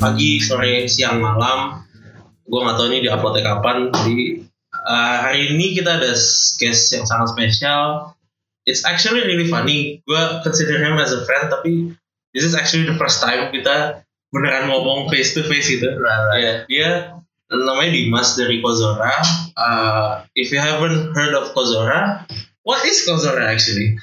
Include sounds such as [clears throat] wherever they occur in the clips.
pagi, sore, siang, malam. Gue nggak tahu ini di uploadnya kapan. Jadi hari ini kita ada guest yang sangat spesial. It's actually really funny. Gue consider him as a friend, tapi this is actually the first time kita beneran ngomong face to face gitu. Ya, dia namanya Dimas dari Kozora. Uh, if you haven't heard of Kozora, what is Kozora actually?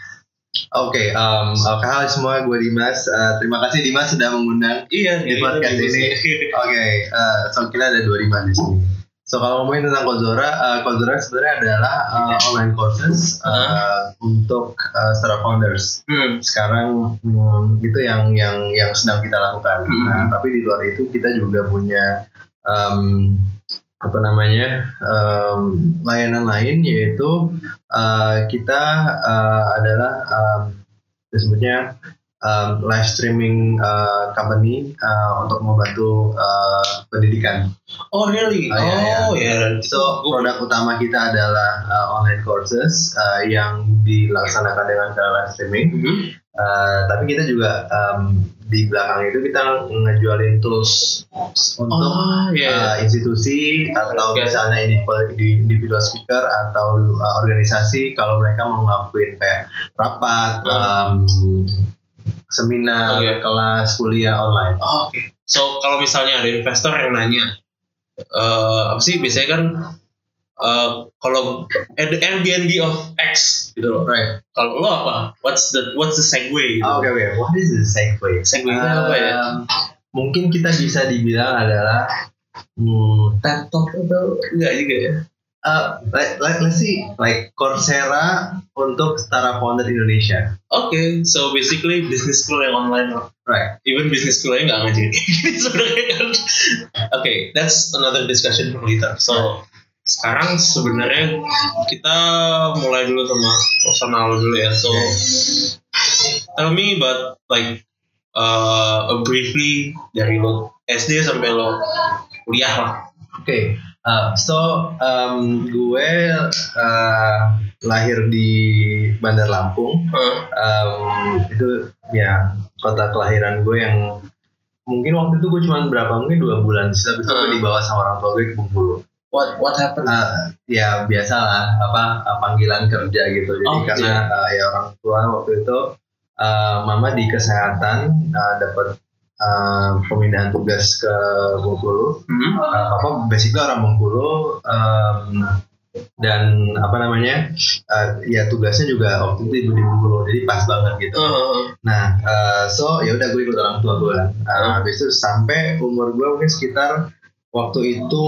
Oke, um, oke, halo semua, gue Dimas. Uh, terima kasih Dimas sudah mengundang Iya, di jadi podcast ini. [laughs] Oke, uh, so kita ada dua Dimas di sini. So kalau ngomongin tentang Kozora, uh, Kozora sebenarnya adalah uh, online courses uh, untuk uh, startup founders. Hmm. Sekarang hmm, itu yang yang yang sedang kita lakukan. Hmm. Nah, tapi di luar itu kita juga punya um, apa namanya um, layanan lain yaitu uh, kita uh, adalah um, disebutnya um, live streaming uh, company uh, untuk membantu uh, pendidikan. Oh really? Oh, iya, Oh ya. So produk utama kita adalah uh, online courses uh, yang dilaksanakan dengan cara live streaming. Mhm. Uh, tapi kita juga um, di belakang itu kita ngejualin tools untuk Oh ya. uh, institusi atau Oke. misalnya individual, individual speaker atau uh, organisasi kalau mereka mau ngelakuin kayak rapat, um, seminar, Oke. kelas, kuliah online. Oh, Oke. So kalau misalnya ada investor yang nanya, eh apa sih biasanya kan eh kalau Air- Airbnb of X gitu loh. Right. Kalau lo apa? What's the what's the segue? Gitu? Oh, Oke, oke. What is the segue? Segue itu apa ya? Um, Mungkin kita bisa dibilang adalah hmm, TED Talk atau enggak juga ya? Uh, like, like, let's see, like Coursera untuk startup founder Indonesia. Oke, so basically business school yang online lah. Right. Even business school nggak ngajarin [laughs] sebenarnya kan. Oke, that's another discussion for later. So sekarang sebenarnya kita mulai dulu sama personal dulu ya. So tell me about like uh, briefly dari lo SD sampai lo kuliah lah. Oke, uh, so um, gue uh, lahir di Bandar Lampung. Huh? Um, itu ya kota kelahiran gue yang mungkin waktu itu gue cuma berapa mungkin dua bulan. Itu gue Hmm. dibawa sama orang tua gue ke Bengkulu. What what happened? Uh, ya biasalah apa uh, panggilan kerja gitu. Jadi Oh, karena uh, ya orang tua waktu itu uh, mama di kesehatan uh, dapat uh, pemindahan tugas ke Bengkulu. Hmm? Uh, papa basically orang Bengkulu um, dan apa namanya uh, ya tugasnya juga waktu itu di Bengkulu jadi pas banget gitu. Uh, Nah, uh, so ya udah gue ikut orang tua gue. Uh, Hmm. habis itu sampai umur gue mungkin sekitar waktu itu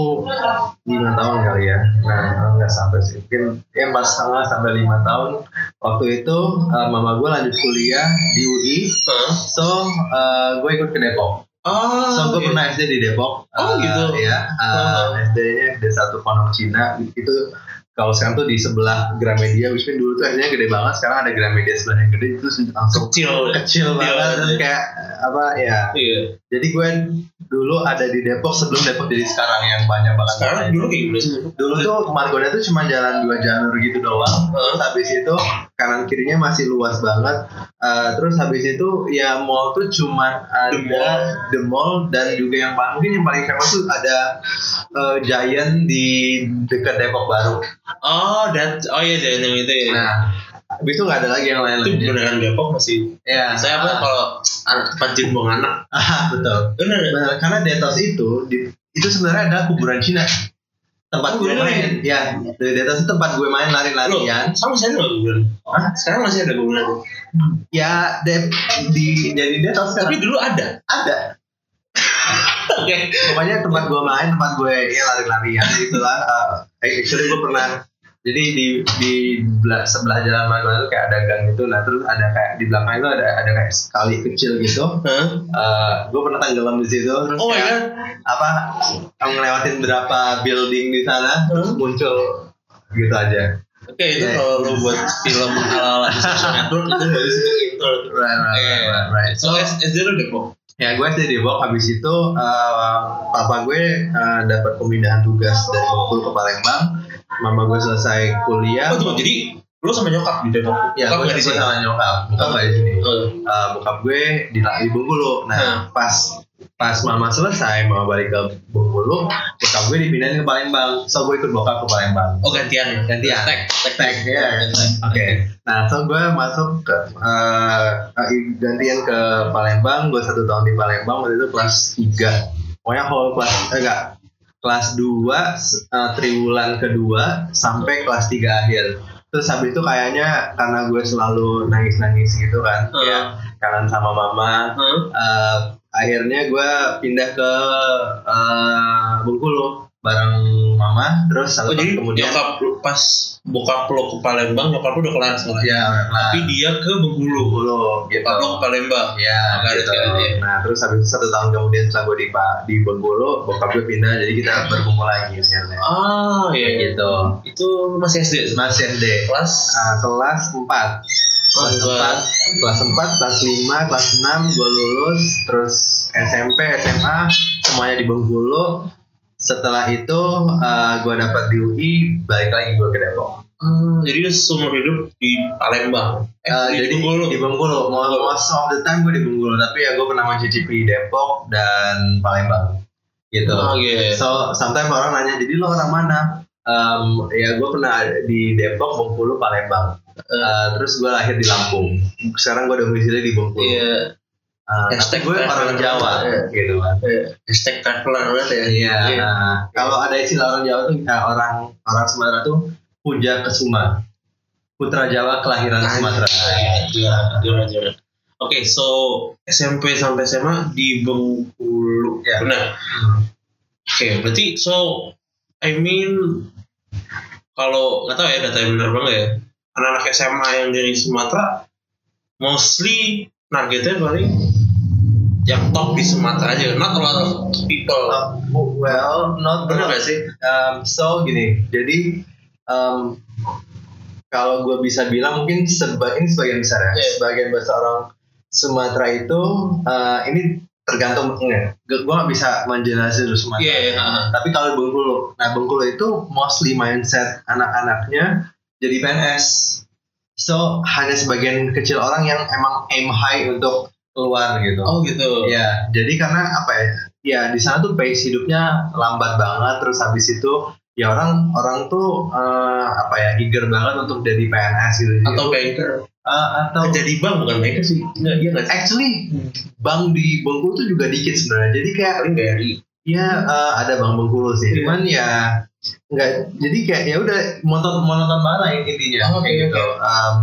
lima tahun kali ya. Nah, nggak sampai sih. Mungkin ya empat setengah sampai lima tahun. Waktu itu uh, mama gue lanjut kuliah di UI. huh? So uh, gue ikut ke Depok. Oh, So gue oke. pernah SD di Depok. Oh, Uh, gitu. Ya. Oh. Uh, SD-nya SD satu Pondok Cina. Itu kalau sekarang tuh di sebelah Gramedia, mean dulu tuh SD-nya gede banget. Sekarang ada Gramedia sebelah yang gede itu langsung kecil. kecil banget Iya, terus iya. kayak apa ya Iya. jadi gue dulu ada di Depok sebelum Depok jadi sekarang yang banyak banget Sekarang dulu kayak gimana sih? dulu tuh Margonda tuh cuma jalan dua jalur gitu doang terus habis itu kanan kirinya masih luas banget Eh, terus habis itu ya mall tuh cuma ada The Mall. The Mall dan juga yang paling mungkin yang paling famous tuh ada eh, Giant di dekat Depok Baru Oh, that oh iya jangan yang itu ya. nah habis itu nggak ada lagi yang itu lain-lainnya beneran Depok masih. ya Saya apa ah, kalau jin buang anak? ah, betul nggak? Benar, karena Detos itu di, itu sebenarnya adalah kuburan Cina. Tempat Oh, gue beneran? main. Ya, di Detos itu tempat gue main lari-larian. sama saya nggak kuburan. Hah? Sekarang masih ada kuburan. Ya, de, di jadi Detos Tapi dulu ada. ada. [laughs] Oke. Pokoknya tempat gue main, tempat gue ya lari-larian itulah. Uh, actually gue pernah jadi di di bela- sebelah jalan Margonda itu kayak ada gang gitu nah terus ada kayak di belakang itu ada ada kayak sekali kecil gitu Hah? Eh gue pernah tenggelam di situ terus Oh kayak, god. apa ngelewatin berapa building di sana terus Hmm. muncul gitu aja Oke itu Yeah. kalau lu buat film ala-ala di social network itu itu intro. Right, right, right, right. So S- SD lu Depok. Ya gue SD di Depok, habis itu eh, papa gue eh, dapat pemindahan tugas dari Bengkulu ke Palembang. Mama gue selesai kuliah. Oh tunggu, jadi lu sama nyokap di Depok. Ya, Nyokap gue nggak di sini. sama nyokap, nyokap nggak di sini. Oh. Eh, bokap gue di, di Bengkulu. Nah, pas pas mama selesai, mama balik ke Bengkulu, bokap gue dipindahin ke Palembang. So gue ikut bokap ke Palembang. Oh gantian. Gantian. Tek, tek, Tag, ya. Oke. Nah, so gue masuk ke eh, eh, gantian ke Palembang. Gue satu tahun di Palembang waktu itu kelas 3 Pokoknya kalau kelas eh, enggak kelas 2 eh, triwulan kedua sampai kelas 3 akhir. Terus habis itu kayaknya karena gue selalu nangis-nangis gitu kan, Hmm. ya kangen sama mama. Hmm. eh, akhirnya gue pindah ke eh, Bengkulu bareng mama. Terus Oh satu jadi tahun kemudian nyokap lu pas bokap lu ke Palembang, nyokap lu udah kelar sekolah. ya nah, Tapi dia ke Bengkulu. Bengkulu gitu. Ke Palembang. Ya, gitu. Nah, terus habis satu tahun kemudian setelah gue di Pak di Bengkulu, bokap gue pindah, jadi kita berkumpul lagi akhirnya. Ah iya. Gitu. Itu masih SD. Masih SD. Kelas. Ah, kelas 4 kelas Oh, 4 kelas 4 kelas 5 kelas 6 gue lulus terus SMP SMA semuanya di Bengkulu setelah itu gue dapat di UI balik lagi gue ke Depok. Ah, jadi seumur hidup di Palembang. Eh, Eh, di jadi Bengkulu. di Bengkulu. Mo- most of the time gue di Bengkulu tapi ya gue pernah mencicipi Depok dan Palembang gitu. Oh iya. so sometimes orang nanya jadi lo orang mana? Em, ya gue pernah di Depok Bengkulu Palembang. Eh, terus gue lahir di Lampung. Sekarang gue domisili di Bengkulu. Iya. Eh, Hashtag gue orang Jawa Iya. gitu kan Iya. Hashtag traveler banget ya. Iya. Nah, kalau ada istilah orang Jawa tuh eh, orang orang Sumatera tuh puja kesuma. Putra Jawa kelahiran Sumatera. Iya, iya, iya. Oke, so SMP sampai SMA di Bengkulu. Ya. Benar. Hmm. Oke, berarti so I mean kalau nggak tahu ya data yang benar banget ya. Anak-anak SMA yang dari Sumatera mostly targetnya paling yang top di Sumatera aja, not a lot of people. Uh, well, not Benar nggak sih? Um, so gini, jadi um, kalau gue bisa bilang mungkin seba ini sebagian besar ya, Iya. sebagian besar orang Sumatera itu uh, ini tergantung enggak, gue nggak bisa menjelaskan Sumatera. Iya, iya, ha. Tapi kalau Bengkulu, nah Bengkulu itu mostly mindset anak-anaknya jadi PNS. So hanya sebagian kecil orang yang emang aim high untuk keluar gitu. Oh gitu. Ya, jadi karena apa ya? Ya di sana tuh pace hidupnya lambat banget. Terus habis itu ya orang orang tuh eh, apa ya eager banget untuk jadi PNS gitu. Atau banker. Eh, atau Jadi bang bukan banker sih. Enggak, iya nggak sih? actually bank di Bengkulu tuh juga dikit sebenarnya. Jadi kayak Paling BRI. ya eh, ada bank Bengkulu sih. Cuman ya nggak jadi kayak ya udah monoton monoton banget lah intinya Oh, oke, kayak gitu. oke. Um,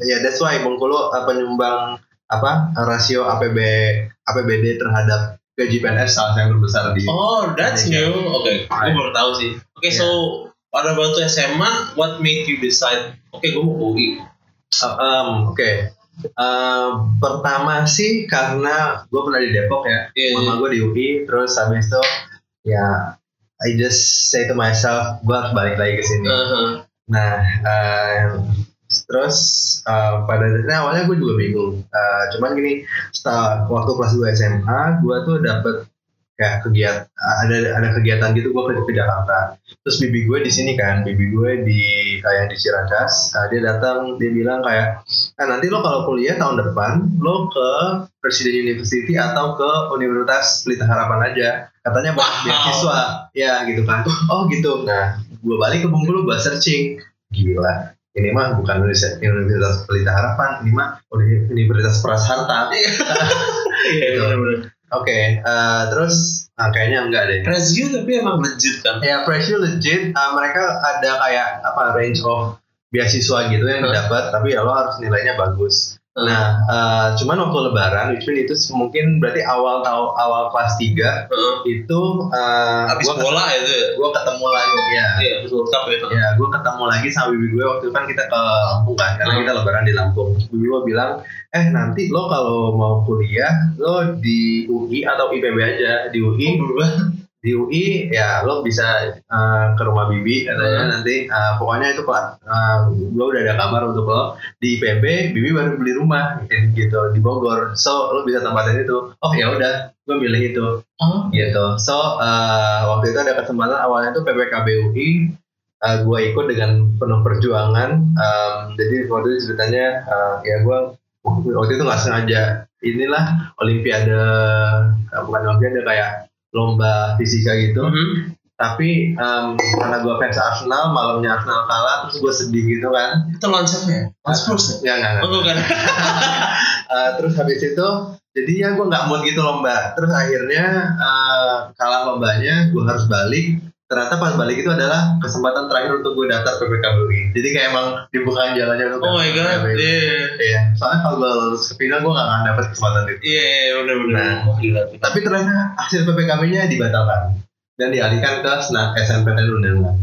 ya that's why Bengkulu uh, penyumbang apa rasio APB APBD terhadap gaji PNS salah yang terbesar di Oh, that's Iya. new. Oke, gue Right. baru tahu sih. Oke, so pada waktu SMA, what made you decide? Oke, gue mau UI. Uh, um, Oke. Uh, pertama sih karena gue pernah di Depok ya, Iya, mama gue di UI, terus habis itu ya I just say to myself, gue harus balik lagi ke sini. Uh-huh. Nah, uh, terus uh, pada dasarnya awalnya gue juga bingung. Uh, cuman gini, setelah waktu kelas 2 SMA, gue tuh dapet kayak kegiatan ada ada kegiatan gitu gue ke, ke Jakarta. Terus bibi gue di sini kan, bibi gue di kayak di Ciracas. Uh, dia datang, dia bilang kayak, ah, nanti lo kalau kuliah tahun depan lo ke Presiden University atau ke Universitas Pelita Harapan aja. Katanya buat Wow. beasiswa, ya gitu kan. Oh gitu. Nah, gue balik ke Bengkulu, gue searching, gila. Ini mah bukan Universitas, Universitas Pelita Harapan, ini mah Uni- Universitas Prasarta. [laughs] Iya, benar-benar. Oke, eh, terus ah, kayaknya enggak deh. Razio tapi emang legit kan? Ya, pressure legit. eh, mereka ada kayak apa range of beasiswa gitu yang Huh? didapat, tapi ya lo harus nilainya bagus. Nah, eh, cuman waktu Lebaran, which mean itu mungkin berarti awal tahu awal kelas 3 Heeh. itu uh, Habis gue bola itu ya? gue ketemu lagi ya. Iya, habis World Cup ya. Ya, gue ketemu lagi sama bibi gue waktu itu kan kita ke Lampung kan, karena Hmm. kita lebaran di Lampung. Bibi gue bilang, eh nanti lo kalau mau kuliah, lo di UI atau IPB aja. Di UI, berubah. Di UI ya lo bisa uh, ke rumah bibi katanya Hmm. nanti uh, pokoknya itu pak uh, gue udah ada kamar untuk lo di IPB bibi baru beli rumah gitu di Bogor. So lo bisa tempatin itu. Oh ya udah gue milih itu. Oh. gitu. So uh, waktu itu ada kesempatan awalnya tuh PPKB UI uh, gue ikut dengan penuh perjuangan. Um, jadi waktu itu ceritanya uh, ya gue waktu itu nggak sengaja. Inilah Olimpiade bukan Olimpiade kayak lomba fisika gitu Mhm. tapi em, karena gue fans Arsenal malamnya Arsenal kalah terus gue sedih gitu kan Itu siapa ya? Lawan Spurs ya? ya nggak nggak Oh bukan. [laughs] Eh, terus habis itu jadi ya gue nggak mood gitu lomba terus akhirnya eh, kalah lombanya gue harus balik ternyata pas balik itu adalah kesempatan terakhir untuk gue daftar PPKBUI jadi kayak emang dibukain jalannya untuk Oh my god. Iya. Iya, soalnya kalau gue lulus ke final gue gak akan dapet kesempatan itu Iya, iya, benar-benar. Nah. Wah, gila. tapi ternyata hasil PPKB-nya dibatalkan dan dialihkan ke SNAP SNPTN undangan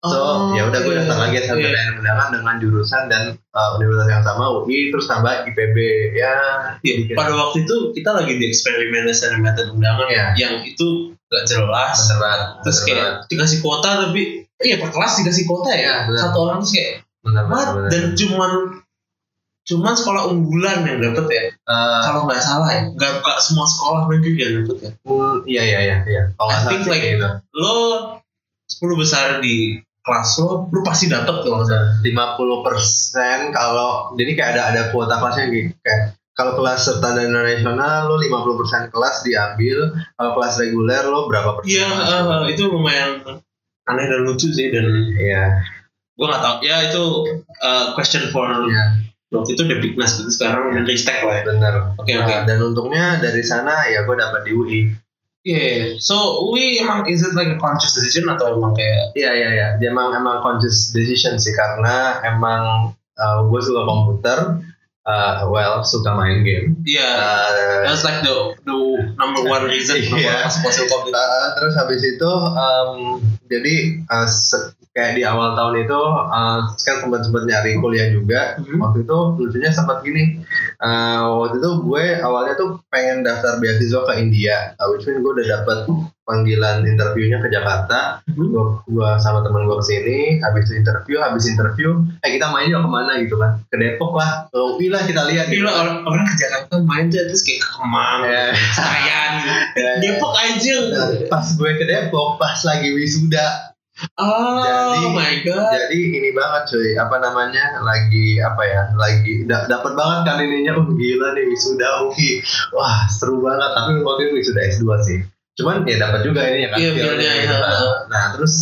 So Oh, ya udah gue iya. daftar lagi Iya. SNPTN undangan dengan jurusan dan uh, universitas yang sama UI terus tambah IPB ya Iya, dikit. pada waktu itu kita lagi di eksperimen SNMPTN undangan Iya. yang itu gak jelas. Bener banget, Terus bener kayak dikasih kuota tapi iya per kelas dikasih kuota ya. Iya, bener. Satu orang terus kayak bener. Dan cuman cuman sekolah unggulan yang dapet ya. Uh, Kalau nggak salah ya. Gak, gak semua sekolah negeri yang dapet ya. mm, iya iya iya iya. Kalau nggak salah like- gitu. Lo 10 besar di kelas lo, lo pasti dapet tuh kalau lima puluh persen kalau jadi kayak ada ada kuota kelasnya gitu kayak kalau kelas standar internasional lo 50% kelas diambil kalau kelas reguler lo berapa persen? Iya, eh, itu lumayan. Aneh dan lucu sih dan iya. gue nggak tahu. Ya itu uh, question for iya. waktu itu udah Bignas gitu sekarang udah stack lah ya. Bener. Oke Nah, oke dan untungnya dari sana ya gue dapat di UI iya so we emang is it like a conscious decision atau emang kayak Iya iya iya, dia emang emang conscious decision sih karena emang gue suka komputer, uh, well suka main game. iya Uh, that's like the the number one reason [laughs] Iya. kenapa masuk masuk komputer uh, terus habis itu um, jadi uh, se- kayak di awal tahun itu uh, kan sempat sempat nyari kuliah juga. Mhm. Waktu itu lucunya sempat gini. Uh, waktu itu gue awalnya tuh pengen daftar beasiswa ke India, uh, which gue udah dapet panggilan interviewnya ke Jakarta. Mhm. gua, gua sama temen gua ke sini habis itu interview habis interview eh kita main yuk ke mana gitu kan ke Depok lah ke UI lah kita lihat gitu Gila orang, orang ke Jakarta main tuh terus kayak ke Kemang, Ya. Senayan, Ya, ya. Depok aja. Nah, pas gue ke Depok pas lagi wisuda Oh Jadi- my god. jadi ini banget cuy. Apa namanya? Lagi apa ya? Lagi da dapat banget kan ininya. Oh gila nih wisuda UI wah seru banget. Tapi waktu itu wisuda S2 sih. Cuman ya dapat juga ini ya kan Iya, feel-nya feel-nya, gitu iya. kan. nah terus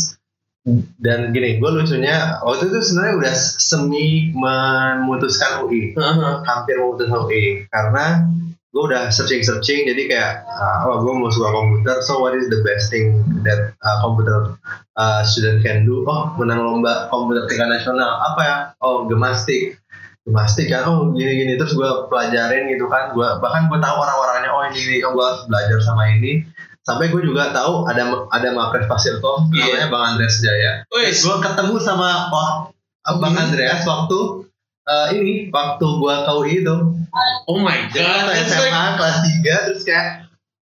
dan gini gue lucunya waktu itu sebenarnya udah semi memutuskan UI Heeh. hampir memutuskan UI karena gue udah searching searching jadi kayak uh, oh gue mau suka komputer so what is the best thing that uh, computer uh, student can do? Oh menang lomba komputer tingkat nasional. Apa ya? Oh gemastik gemastik kan oh gini gini terus gue pelajarin gitu kan. Gue bahkan gue tahu orang-orangnya oh ini, oh gue harus belajar sama ini. Sampai gue juga tahu ada ada Mapres Pasirkom Iya. namanya Bang Andreas Jaya. Wes. gue ketemu sama oh, Bang Hmm. Andreas waktu eh, ini waktu gue ke UI itu Oh my god. waktu SMA like kelas 3 terus kayak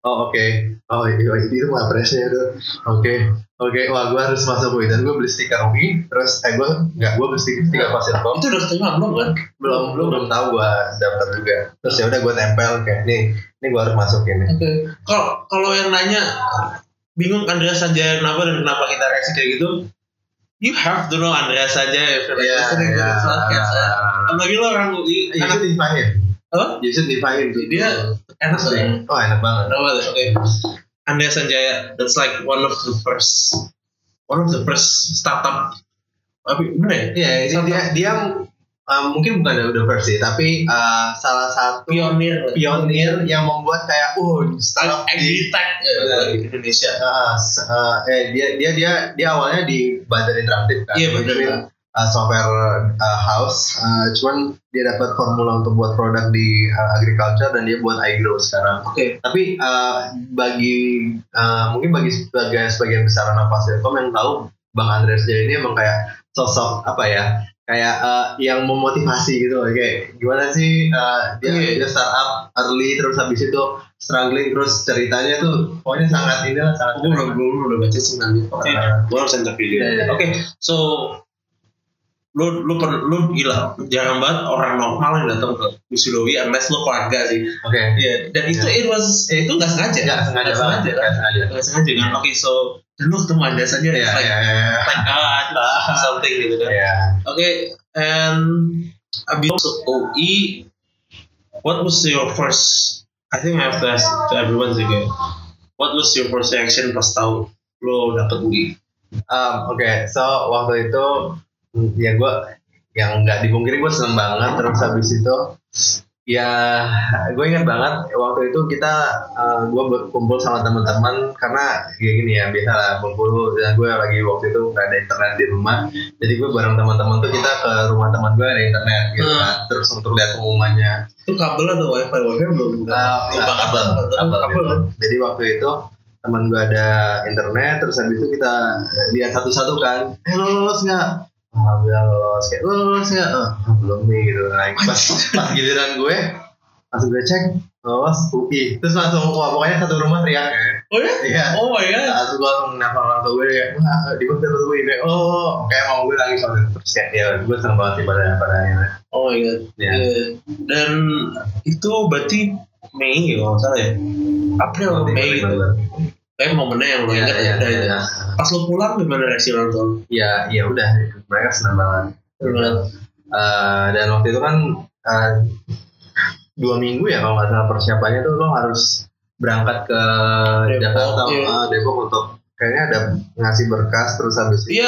oh oke oh iya ini tuh Mapresnya tuh oke oke wah gue harus masuk UI dan gue beli stiker UI terus eh gue nggak gue beli stiker stiker Pasirkom itu udah keterima belum kan? belum belum belum tahu gue daftar juga terus ya udah gue tempel kayak nih ini gue harus masuk ini Oke. Kalau kalau yang nanya bingung Andreas Sanjaya kenapa dan kenapa kita reaksi kayak gitu, you have to know Andreas Sanjaya. if you're like Iya, listening to iya. ya. Apalagi lo orang UI, anak should invite him. Apa? Invite him. to- Dia enak sih. Oh enak banget. Kenapa tuh? Oke. Andreas Sanjaya, that's like one of the first, one of the first startup. Tapi bener ya? Iya, ini dia dia uh, mungkin bukan the first sih, tapi uh, salah satu Pionir. pionir yang membuat kayak uh startup di Agritech ya, di Indonesia. uh, uh, eh dia dia dia dia awalnya di Badan Interaktif kan. Iya, bener. Which mean, uh, software uh, house, uh, cuman dia dapat formula untuk buat produk di uh, agriculture dan dia buat iGrow sekarang. Oke. Tapi uh, bagi uh, mungkin bagi sebagian sebagian besar anak Pasirkom yang tahu Bang Andreas Jaya ini emang kayak sosok apa ya kayak eh, yang memotivasi gitu loh. kayak gimana sih eh, dia Iya. dia startup early terus habis itu struggling terus ceritanya tuh pokoknya sangat ini lah sangat gue belum belum belum baca sih nanti oke Ah. gue harus interview dia Iya, iya. oke so lu lu per, lu gila jarang banget orang normal yang datang ke Wisudowi unless lu keluarga sih. Oke. Iya, dan itu it was eh, itu nggak sengaja. Nggak sengaja Nggak sengaja. nggak sengaja. Nggak sengaja kan? Oke so dan lu ketemu anda saja ya like, ya ya like God [laughs] something gitu kan. Ya oke and abis masuk UI what was your first I think I have to ask to everyone kayak what was your first reaction pas tahu lo dapet UI Um, Oke, so waktu itu ya gue yang nggak dipungkiri gue seneng banget. Terus habis itu ya gue ingat banget waktu itu kita gue kumpul sama teman-teman. Karena kayak gini ya biasa lah kumpul. Dan gue lagi waktu itu nggak ada internet di rumah. Jadi gue bareng teman-teman tuh kita ke rumah teman gue ada internet gitu Hmm. kan. Terus untuk lihat pengumumannya. Itu kabel atau wifi? Wifi belum banget kabel, kabel, kabel. gitu. Jadi waktu itu teman gue ada internet, terus habis itu kita eh, lihat satu-satu kan, eh lo lolos nggak? Alhamdulillah lolos, kayak lo lolos nggak? Oh, belum nih gitu. Nah, pas, pas giliran gue, langsung gue cek, lolos UI. Terus langsung, wah pokoknya satu rumah teriak ya. oh ya Iya. oh my god Langsung gue langsung nelfon orang tua gue kayak, wah di mana dapet UI? Kayak, oh, kayak mau gue lagi soalnya. Terus kayak, ya gue seneng banget sih pada pada oh my god Ya. Iya. dan itu berarti Mei ya kalau nggak salah ya April Mei gitu kayak momennya yang lo Iya, ingat iya, ada itu iya. pas lo pulang gimana reaksi orang tua ya ya udah mereka senang banget Senang. Eh, dan waktu itu kan eh, dua minggu ya kalau nggak salah persiapannya tuh lo harus berangkat ke Depok, Jakarta iya. eh, Depok untuk kayaknya ada ngasih berkas terus habis itu Iya,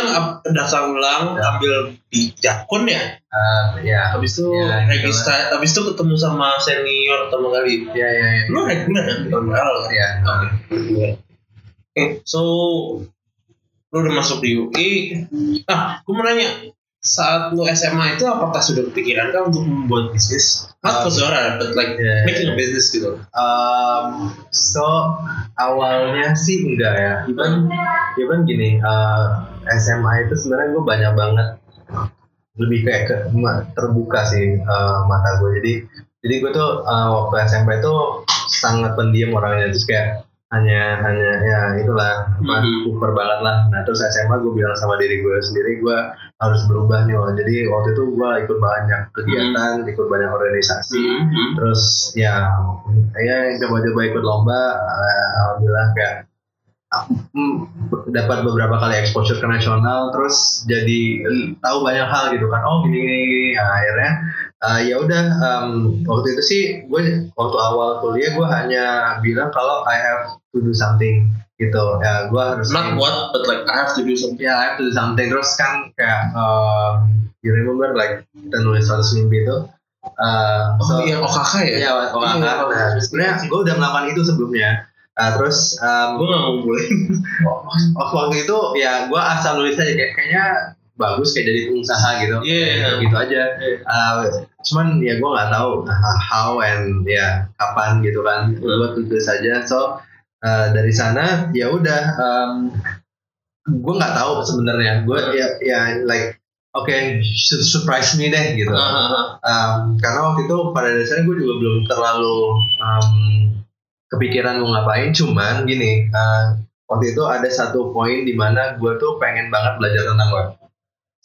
dasar ulang, Ya. ambil di Jakun ya. eh, ya Habis itu Ya, register, habis itu ketemu sama senior pertama kali. ya ya ya Lu reguler kan? Kan? ya Oke, so lu udah masuk di UI. Ah, gue mau nanya, saat lu SMA itu apakah sudah kepikiran kan untuk membuat bisnis? Not for Zora, but like ya, making a business gitu. Um, so awalnya sih enggak ya. Even even gini, uh, SMA itu sebenarnya gue banyak banget lebih kayak ke, terbuka sih uh, mata gue. Jadi jadi gue tuh uh, waktu SMP itu sangat pendiam orangnya terus kayak hanya hanya ya itulah apa, Mhm. super banget lah. Nah terus SMA gue bilang sama diri gue sendiri gue harus berubah nih. Wah. Jadi waktu itu gue ikut banyak kegiatan, ikut banyak organisasi Hmm. terus ya ya coba-coba ikut lomba eh, alhamdulillah kayak mm, dapat beberapa kali exposure ke nasional terus jadi tahu banyak hal gitu kan oh gini gini, gini. Nah, akhirnya eh, ya udah em, waktu itu sih gue waktu awal kuliah gue hanya bilang kalau I have to do something gitu ya gue harus Not what, but like I have to do something. ya I have to do something terus kan kayak um, you remember like kita nulis 100 mimpi itu uh, Oh so- iya, OKK ya? Iya, oh, Iya, nah, iya. sebenarnya gue udah melakukan itu sebelumnya. Nah, terus um, Gue gak waktu, [laughs] waktu itu ya gue asal nulis aja kayak kayaknya bagus kayak jadi pengusaha gitu. Iya, iya. gitu aja. Iya. Uh, cuman ya gue nggak tahu uh, how and ya kapan gitu kan. Hmm. Gue tulis aja. So uh, dari sana ya udah um, gue nggak tahu sebenarnya. Gue Hmm. ya ya like oke su- surprise me deh gitu. Ah, Um, karena waktu itu pada dasarnya gue juga belum terlalu um, kepikiran mau ngapain cuman gini uh, waktu itu ada satu poin di mana gue tuh pengen banget belajar tentang web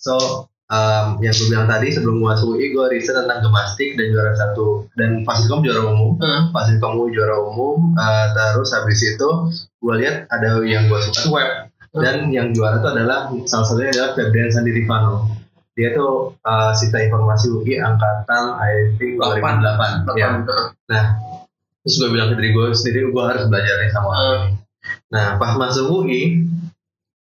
so um, yang gue bilang tadi sebelum gue masuk UI gue riset tentang gemastik dan juara satu dan Fasilkom juara umum ah. Fasilkom UI juara umum uh, terus habis itu gue lihat ada yang gue suka web. Dan yang juara itu adalah salah satunya adalah Febrian Sandirivano dia tuh uh, sisa informasi UI angkatan I think 2008 ya terus gue bilang ke diri gue sendiri gue harus belajar nih sama ini. Nah pas masuk UI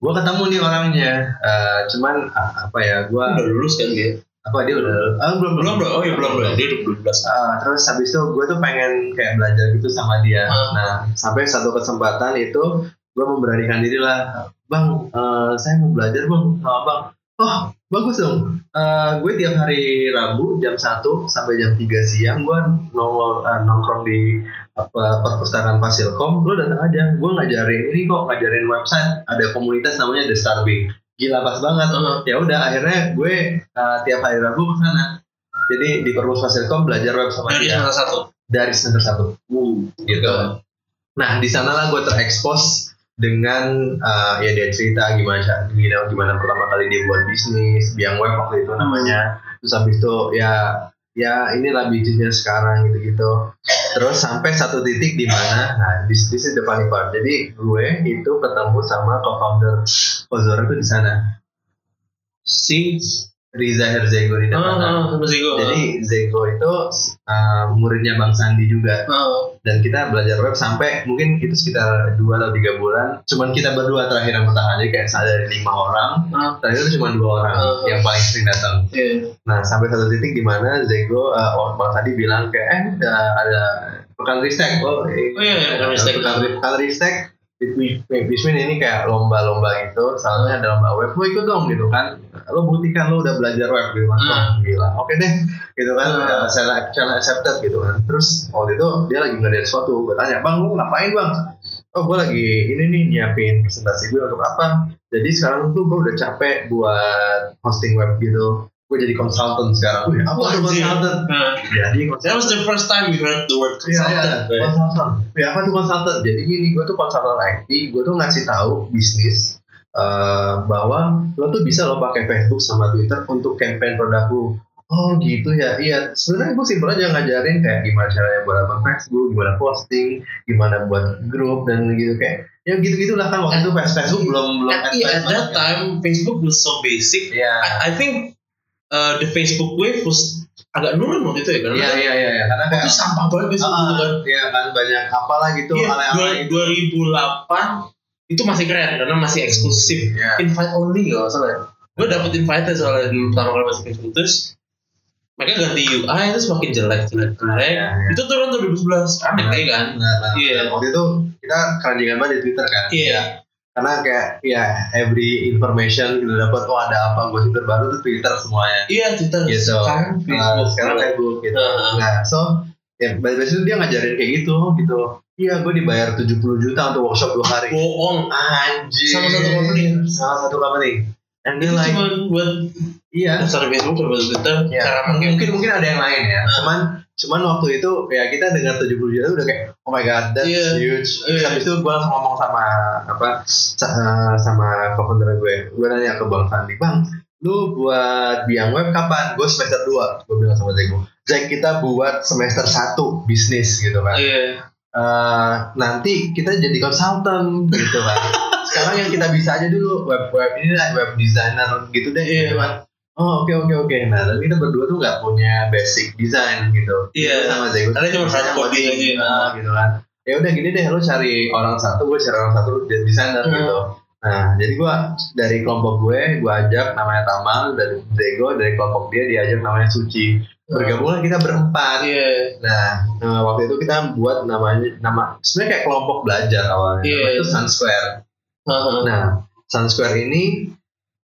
gue ketemu nih orangnya Eh, cuman apa ya gue Udah lulus kan dia? apa dia udah ah, belum Belum, belum. Oh iya, belum, belum. Dia udah belum belas. Ah, terus habis itu gue tuh pengen kayak belajar gitu sama dia. Ah. Nah, sampai satu kesempatan itu gue memberanikan diri lah, bang, eh, saya mau belajar bang sama bang. Oh, bagus dong. Eh, gue tiap hari Rabu jam 1 sampai jam 3 siang gue nongol eh, nongkrong di apa perpustakaan Fasilkom. Lo datang aja. Gue ngajarin ini kok, ngajarin website. Ada komunitas namanya The Starbing. gila pas banget Heeh. ya udah akhirnya gue uh, tiap hari Rabu ke sana jadi di Perpus Fasilkom belajar web sama dari dia salah satu dari semester satu gitu Betul. nah di sanalah gue terekspos dengan uh, ya dia cerita gimana gimana gimana pertama kali dia buat bisnis biang web waktu itu namanya terus habis itu ya ya inilah bisnisnya sekarang gitu gitu terus sampai satu titik di mana nah this, this is the jadi gue itu ketemu sama co-founder Ozora itu di sana. Si Riza Herzego di depan sama Zigo jadi Zego itu uh, muridnya Bang Sandi juga. Ah dan kita belajar web sampai mungkin itu sekitar dua atau tiga bulan. Cuman kita berdua terakhir yang bertahan jadi kayak saya dari lima orang. Ah terakhir itu cuma dua orang Uh. yang paling sering datang. Iya. Nah sampai satu titik di mana Zego uh, oh, Bang Sandi bilang kayak eh ada, ada pekan ristek. Oh, eh, Oh, iya, iya, pekan ristek. pekan ristek Bismin ini kayak lomba-lomba gitu, soalnya ada lomba web, lo ikut dong gitu kan, lo buktikan lo udah belajar web gitu kan, Hmm. Gila, oke deh, gitu kan, Hmm. saya channel accepted gitu kan, terus waktu itu dia lagi ngerjain sesuatu, gue tanya, bang lo ngapain bang? Oh gue lagi ini nih nyiapin presentasi gue untuk apa? Jadi sekarang tuh gue udah capek buat hosting web gitu, gue jadi consultant sekarang. Wih, apa tuh Anjir. consultant? Nah, Jadi that was the first time we heard the word Iya, iya, consultant konsultan. Ya apa tuh konsultan? Jadi gini, gue tuh konsultan IT, gue tuh ngasih tahu bisnis eh, bahwa lo tuh bisa lo pakai Facebook sama Twitter untuk campaign produk lu. Oh gitu ya, iya. Sebenarnya gue simpel aja ngajarin kayak gimana caranya buat akun Facebook, gimana posting, gimana buat grup dan gitu kayak ya gitu gitulah kan waktu itu Facebook belum belum At, yeah, at that time Facebook was so basic Iya. I, I think uh, the Facebook wave was agak nurun waktu itu ya karena Iya iya iya iya. karena itu kayak sampah banget Facebook Ah, gitu kan Iya kan banyak apalah gitu Iya, dua- gitu. 2008 itu masih keren karena masih eksklusif Iya. invite only kalau salah ya. gue dapet invite soalnya dulu pertama kali masuk Facebook terus mereka ganti UI itu semakin jelek jelek jelek Iya, iya. itu turun tuh 2011 aneh lagi kan Nah, nah, Iya. dan waktu itu kita keranjingan banget di Twitter kan. Iya. Karena kayak ya every information gitu dapat oh ada apa gosip terbaru tuh Twitter semuanya. iya Twitter Gitu. sekarang Nah, Facebook sekarang Facebook gitu. Heeh. Nah, so ya itu dia ngajarin kayak gitu gitu. Iya, gue dibayar 70 juta untuk workshop dua hari. bohong Anjir. Sama satu company. Sama satu company. And then like, cuma buat iya. dasar Facebook buat Twitter Ya, cara mungkin mungkin ada yang lain ya. Cuman cuman waktu itu ya kita dengar 70 juta udah kayak oh my god that's Iya. huge. Iya. habis itu gue langsung ngomong sama apa eh, sama co-founder gue. Gue nanya ke Bang Sandi, "Bang, lu buat biang web kapan?" Gue semester 2. Gue bilang sama Jack, Jack kita buat semester 1 bisnis gitu kan. iya Eh, nanti kita jadi konsultan gitu kan. [laughs] Sekarang yang kita bisa aja dulu web web ini lah web designer gitu deh Iya. gitu kan. Oh oke oke oke. Nah tapi kita berdua tuh nggak punya basic design gitu. Iya. Kita sama Zego. Ada cuma front coding aja. nah, gitu kan. Ya udah gini deh, lu cari orang satu, gue cari orang satu, jadi designer Hmm. gitu. Nah, jadi gua dari kelompok gue, gue ajak namanya Tamal dan Zego dari kelompok dia diajak namanya Suci. Bergabunglah kita berempat. iya Nah, waktu itu kita buat namanya nama sebenarnya kayak kelompok belajar awalnya. Iya. Namanya itu Sun Square. Heeh. Nah, Sun Square ini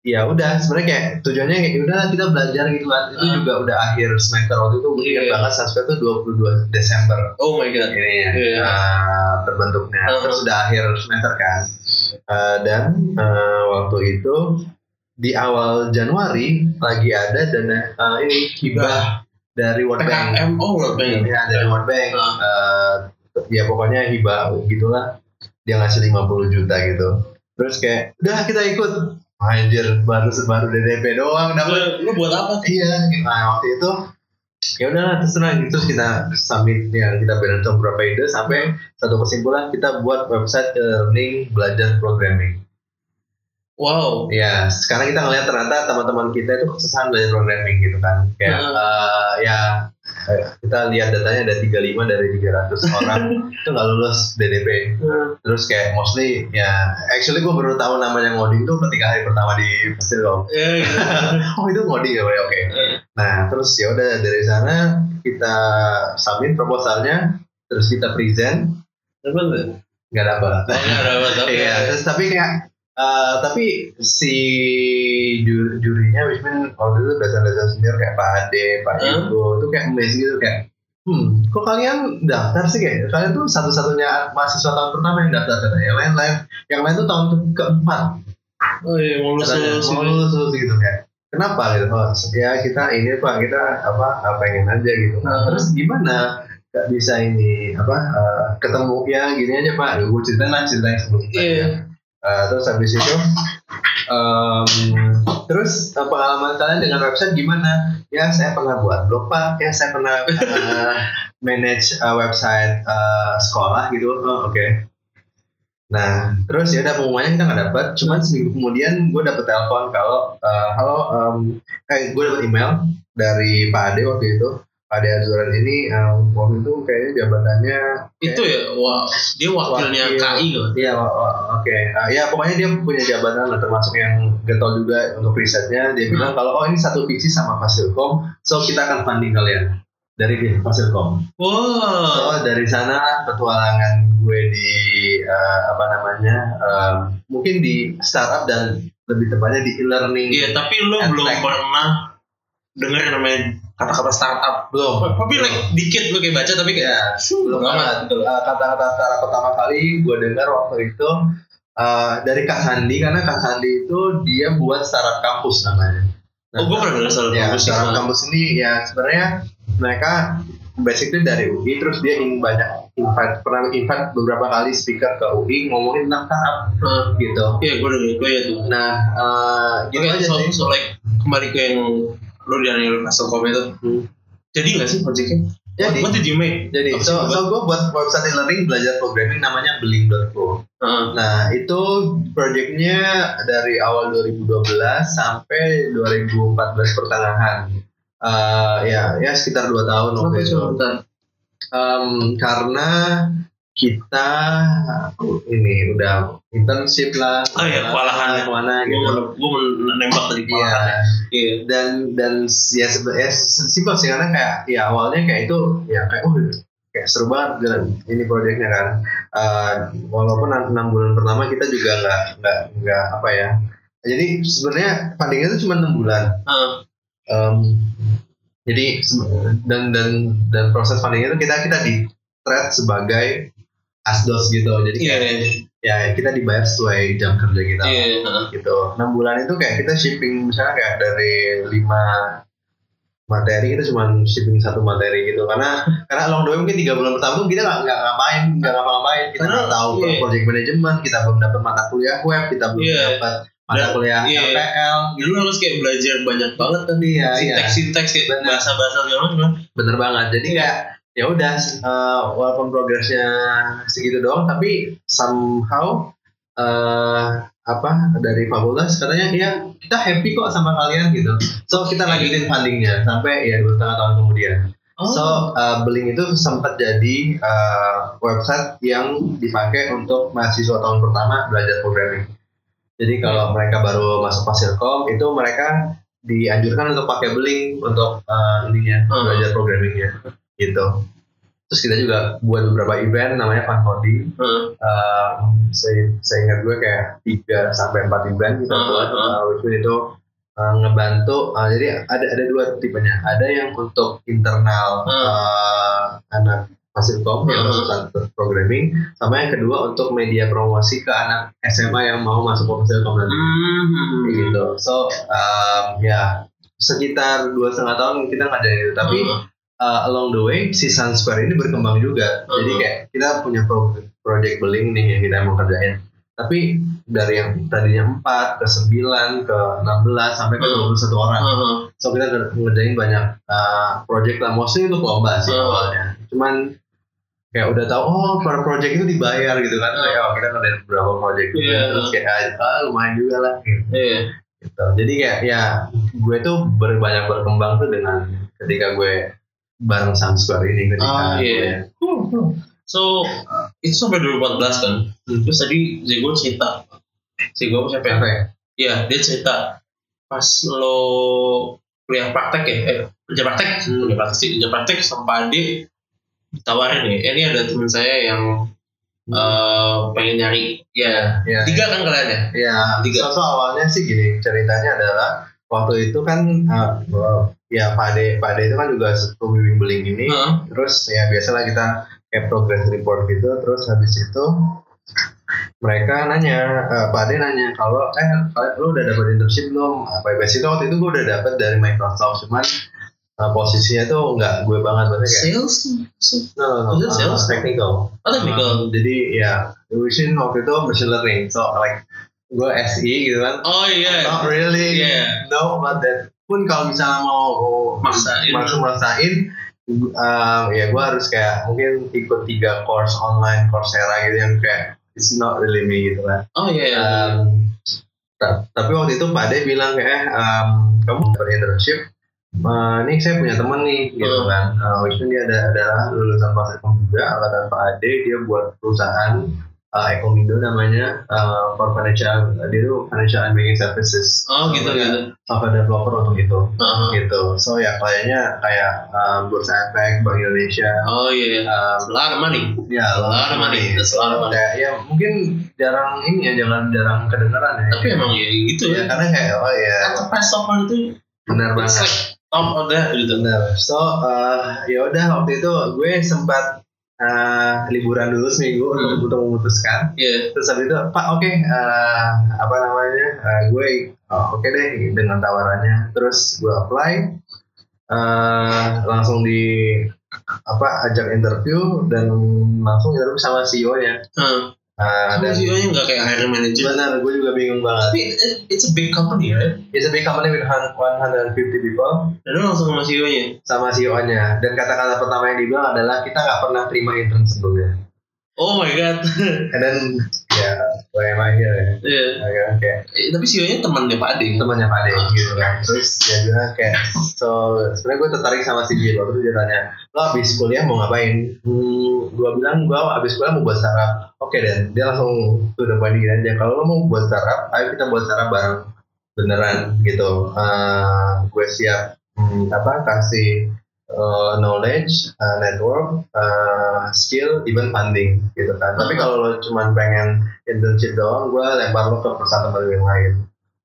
ya udah sebenarnya kayak tujuannya kayak udah kita belajar gitu kan. Itu Ah. juga udah akhir semester waktu itu ingat Iya. banget Square itu 22 Desember oh my god ini ya eh, terbentuknya. Ah. Terus udah akhir semester kan. Eh, dan eh, waktu itu di awal Januari lagi ada dana eh, ini hibah dari World Bank. PKM oh World Bank Ya, dari World Bank. Ah. Eh, ya pokoknya hibah gitulah. Dia ngasih 50 juta gitu. Terus kayak, udah kita ikut. Anjir, baru baru DDP doang dapat. lu, lu buat apa Iya, nah waktu itu ya udah terserah gitu kita submit ya kita brainstorm beberapa ide sampai satu kesimpulan kita buat website eh, learning belajar programming. wow Ya, sekarang kita ngeliat ternyata teman-teman kita itu kesusahan belajar programming gitu kan. Kayak Hmm. eh, ya kita lihat datanya ada 35 dari 300 [laughs] orang itu nggak lulus DDP. Terus kayak mostly ya actually gue baru tahu namanya ngoding tuh ketika hari pertama di Fasilkom. Iya, gitu. [laughs] oh itu ngoding ya, oke. Eh, Nah, terus ya udah dari sana kita submit proposalnya, terus kita present, nggak dapat. Oh, nggak dapat. [laughs] Iya, terus tapi kayak eh, tapi si jur- jurinya Wismin waktu itu dasar-dasar senior kayak Pak Ade, Pak Hmm. Itu kayak amazing gitu kayak hmm kok kalian daftar sih kayak? Kalian tuh satu-satunya mahasiswa tahun pertama yang daftar katanya. Yang lain lain yang lain tuh tahun ke- keempat. Oh iya, mau lulus mau ini. lulus gitu kayak. Kenapa? Gitu oh ya kita ini pak kita apa ah, pengen aja gitu. Nah, terus gimana? Gak bisa ini apa eh, ketemu ya gini aja pak. Gue ceritain lah cerita yang sebelumnya Iya. Eh, terus habis itu em, terus eh, pengalaman kalian dengan website gimana ya saya pernah buat blog pak ya saya pernah eh, [laughs] manage eh, website eh, sekolah gitu oh, oke Nah, terus ya udah pengumumannya kita nggak dapat. Cuman seminggu kemudian gue dapet telepon kalau eh, halo, em, kayak gue dapet email dari Pak Ade waktu itu. Pak Ade Azuran ini em, waktu itu kayaknya jabatannya Itu ya, wah, dia wakilnya Wakil. KI kan. Iya, oke. Ah, ya pokoknya dia punya jabatan lah, termasuk yang getol juga untuk risetnya. Dia bilang kalau oh ini satu visi sama Fasilkom, so kita akan funding kalian dari Fasilkom. Wah, So dari sana petualangan gue di eh, apa namanya eh, mungkin di startup dan lebih tepatnya di e-learning. iya tapi lo belum tech. pernah dengar namanya kata-kata startup. Belum. Tapi like dikit lo kayak baca tapi kayak Ya, belum banget. Eh, Kata-kata startup pertama kali gue dengar waktu itu eh, dari Kak Sandi karena Kak Sandi itu dia buat startup kampus namanya. Nah, Oh, gue pernah dengar startup ya, kampus startup kampus ini ya sebenarnya mereka basically dari UI terus dia ingin banyak invite pernah invite beberapa kali speaker ke UI ngomongin tentang startup Nah, gitu. Iya, gue dengar gue ya tuh. Nah, eh, gitu aja so, sih. so like kembali ke yang lo di Anil Custom itu. Hmm. Jadi nggak sih projectnya? Jadi, What did you make? jadi Apa so, buat? so gue buat website e-learning belajar programming namanya Beling.co. Heeh. Nah, itu projectnya dari awal 2012 sampai 2014 pertengahan. Eh, ya, ya sekitar 2 tahun waktu itu. Em, karena kita ini udah internship lah. Oh iya, kewalahan. ke mana gitu. gue mau nembak tadi Iya. kewalahan. Iya. dan dan ya sebenarnya simpel sih karena kayak ya awalnya kayak itu ya kayak oh kayak seru banget jalan ini proyeknya kan Eh, walaupun enam bulan pertama kita juga nggak nggak nggak apa ya jadi sebenarnya fundingnya itu cuma enam bulan Heeh. Em, jadi dan dan dan proses funding itu kita kita di treat sebagai asdos gitu jadi Iya. kayak, ya kita dibayar sesuai jam kerja kita Iya. heeh. gitu enam bulan itu kayak kita shipping misalnya kayak dari lima materi kita cuma shipping satu materi gitu karena karena long way mungkin tiga bulan pertama kita nggak nggak ngapain nggak ngapa-ngapain kita Karena, nggak tahu iya. project management kita belum dapat mata kuliah web kita belum Iya. dapat mata Dan- kuliah iya. LPL Jadi lo harus kayak belajar banyak banget kan Iya, iya. sinteks sinteks kayak Benar. bahasa bahasa segala macam. bener banget jadi kayak ya udah eh, walaupun progresnya segitu doang tapi somehow eh apa dari fakultas katanya ya kita happy kok sama kalian gitu. So kita lanjutin fundingnya sampai ya dua setengah tahun kemudian. Oh. so eh, Beling itu sempat jadi eh, website yang dipakai untuk mahasiswa tahun pertama belajar programming. Jadi kalau mereka baru masuk Fasilkom itu mereka dianjurkan untuk pakai Beling untuk eh, ininya Hmm. belajar programmingnya gitu terus kita juga buat beberapa event namanya Fun Coding Heeh. uh, saya, saya ingat gue kayak 3 sampai 4 event kita Hmm, buat hmm. uh, which itu uh, ngebantu uh, jadi ada ada dua tipenya ada yang untuk internal Hmm. uh, anak Fasilkom yang Hmm. urusan programming sama yang kedua untuk media promosi ke anak SMA yang mau masuk ke Fasilkom nanti Hmm. Gitu so um, ya sekitar dua setengah tahun kita ngajarin itu tapi Hmm. Uh, along the way si Sun Square ini berkembang juga. Jadi Mhm. kayak kita punya pro project Beling nih yang kita mau kerjain. Tapi dari yang tadinya 4 ke 9 ke 16 sampai ke Mhm. 21 orang. Heeh. So kita nger- ngerjain banyak uh, project lah. Mostly untuk lomba sih Mhm. awalnya. Cuman kayak udah tahu oh per project itu dibayar gitu kan. Kayak oh, kita ngerjain beberapa project juga. Iya. Terus kayak ah, lumayan juga lah. Gitu Iya. gitu. Jadi kayak ya gue tuh ber- banyak berkembang tuh dengan ketika gue bareng Sun Square ini ketika Ah, iya. gue So itu sampai 2014 kan. Terus tadi Zego cerita. Zego siapa ya? apa ya? Iya, dia cerita pas lo kuliah praktek ya, eh, kerja praktek, Hmm. kerja praktek sih, kerja praktek sama adik ditawarin nih, eh, ini ada teman saya yang eh, pengen nyari, ya Ya, tiga kan kalian ya? ya. Tiga. So, so awalnya sih gini ceritanya adalah waktu itu kan uh, uh, ya Pak Ade, Pak Ade itu kan juga pembimbing beling ini. Heeh. Terus ya biasalah kita kayak progress report gitu. Terus habis itu mereka nanya uh, Pak Ade nanya kalau eh kalian lu udah dapat internship belum apa basically waktu itu gue udah dapat dari Microsoft cuman uh, posisinya tuh nggak gue banget maksudnya kayak Sales? no, no, no, it sales? uh, technical Oh, technical. Um, jadi ya Vision waktu itu machine learning so like gue SE gitu kan Oh iya. not really Yeah. know about that pun kalau misalnya mau Maksain. langsung maksain um, ya gue harus kayak mungkin ikut tiga course online Coursera gitu yang kayak it's not really me gitu kan Oh iya. iya. um, ta- tapi waktu itu Pak Ade bilang kayak um, kamu dapat internship Uh, ini saya punya teman nih gitu Hmm. kan uh, waktu itu dia ada adalah lulusan Fasilkom juga angkatan Pak Ade dia buat perusahaan uh, Ekomindo namanya uh, for financial dia itu financial and banking services oh gitu Dia gitu. software developer untuk itu Heeh. gitu so ya kliennya kayak um, Bursa Efek Bank Indonesia Oh iya. iya. um, of money. ya of money. Of money. Kayak, ya mungkin jarang ini ya jangan jarang kedengeran ya Tapi emang ya gitu ya ya. karena kayak oh ya Enterprise software itu benar banget top that gitu. benar so uh, ya udah waktu itu gue sempat uh, liburan dulu seminggu Hmm. untuk untuk memutuskan Iya. terus habis itu pak oke uh, apa namanya uh, gue oh, oke deh dengan tawarannya terus gue apply uh, langsung di apa ajak interview dan langsung interview sama CEO nya Hmm. Uh, Dan CEO-nya nggak kayak hiring manager. benar gue juga bingung banget Tapi it- it's a big company right? it's a big company with 150 people Dan lu langsung sama CEO-nya. sama CEO nya dan kata-kata pertama yang dibilang adalah kita nggak pernah terima intern sebelumnya Oh my god. [laughs] and then ya why am I here ya. Iya. Agak kayak Eh, Tapi CEO-nya temannya Pak Ade. temannya Pak Ade gitu kan. Terus dia bilang kayak so sebenarnya gue tertarik sama si Jill terus dia tanya lo abis kuliah mau ngapain? Hmm, gue bilang gue abis kuliah mau buat startup. Oke dan. Dia langsung tuh udah point gini aja kalau lo mau buat startup ayo kita buat startup bareng. Beneran gitu. Eh, gue siap hmm, apa kasih eh, knowledge, eh, network, eh, skill, even funding gitu kan. Tapi Hmm. kalau lo cuma pengen internship doang, gue lempar lo ke perusahaan teman yang lain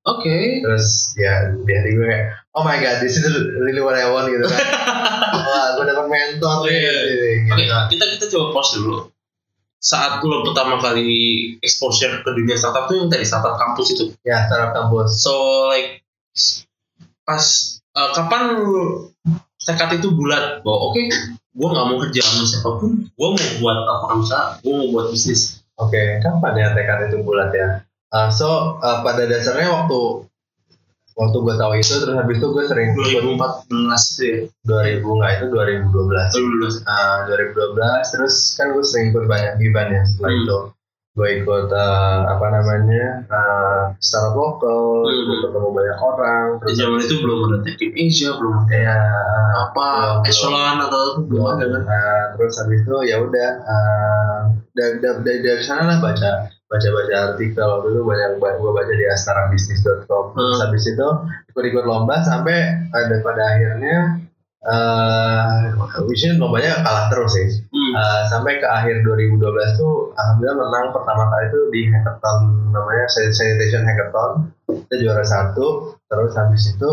Oke. terus ya di hati gue kayak oh my god this is really what I want gitu kan [laughs] wah gue dapat mentor nih Iya. gitu, Oke, gitu. kita kita coba pause dulu. Saat lo pertama kali exposure ke dunia startup tuh yang tadi startup kampus itu. ya startup kampus So like pas uh, kapan tekad itu bulat bahwa oke gue nggak mau kerja sama siapa pun gue mau buat apa usaha gue mau buat bisnis. Oke kapan ya tekad itu bulat ya? Uh, so uh, pada dasarnya waktu waktu gue tahu itu terus habis itu gue sering ikut 2014 sih. 2000 nggak itu 2012 2012 uh, 2012 terus kan gue sering ikut banyak event ya setelah Hmm. itu gue ikut uh, apa namanya uh, startup lokal Hmm. gue ketemu banyak orang di zaman itu belum ada Tech Asia belum ada ya apa echelon atau belum ada kan Nah, terus habis itu ya udah uh, dari, dari, dari sana lah baca baca baca artikel waktu itu banyak gue baca di astarabisnis.com terus Hmm. habis itu ikut ikut lomba sampai ada pada akhirnya uh, wishnya lombanya kalah terus sih hmm. Uh, sampai ke akhir 2012 tuh alhamdulillah menang pertama kali itu di hackathon namanya sanitation hackathon kita juara satu terus habis itu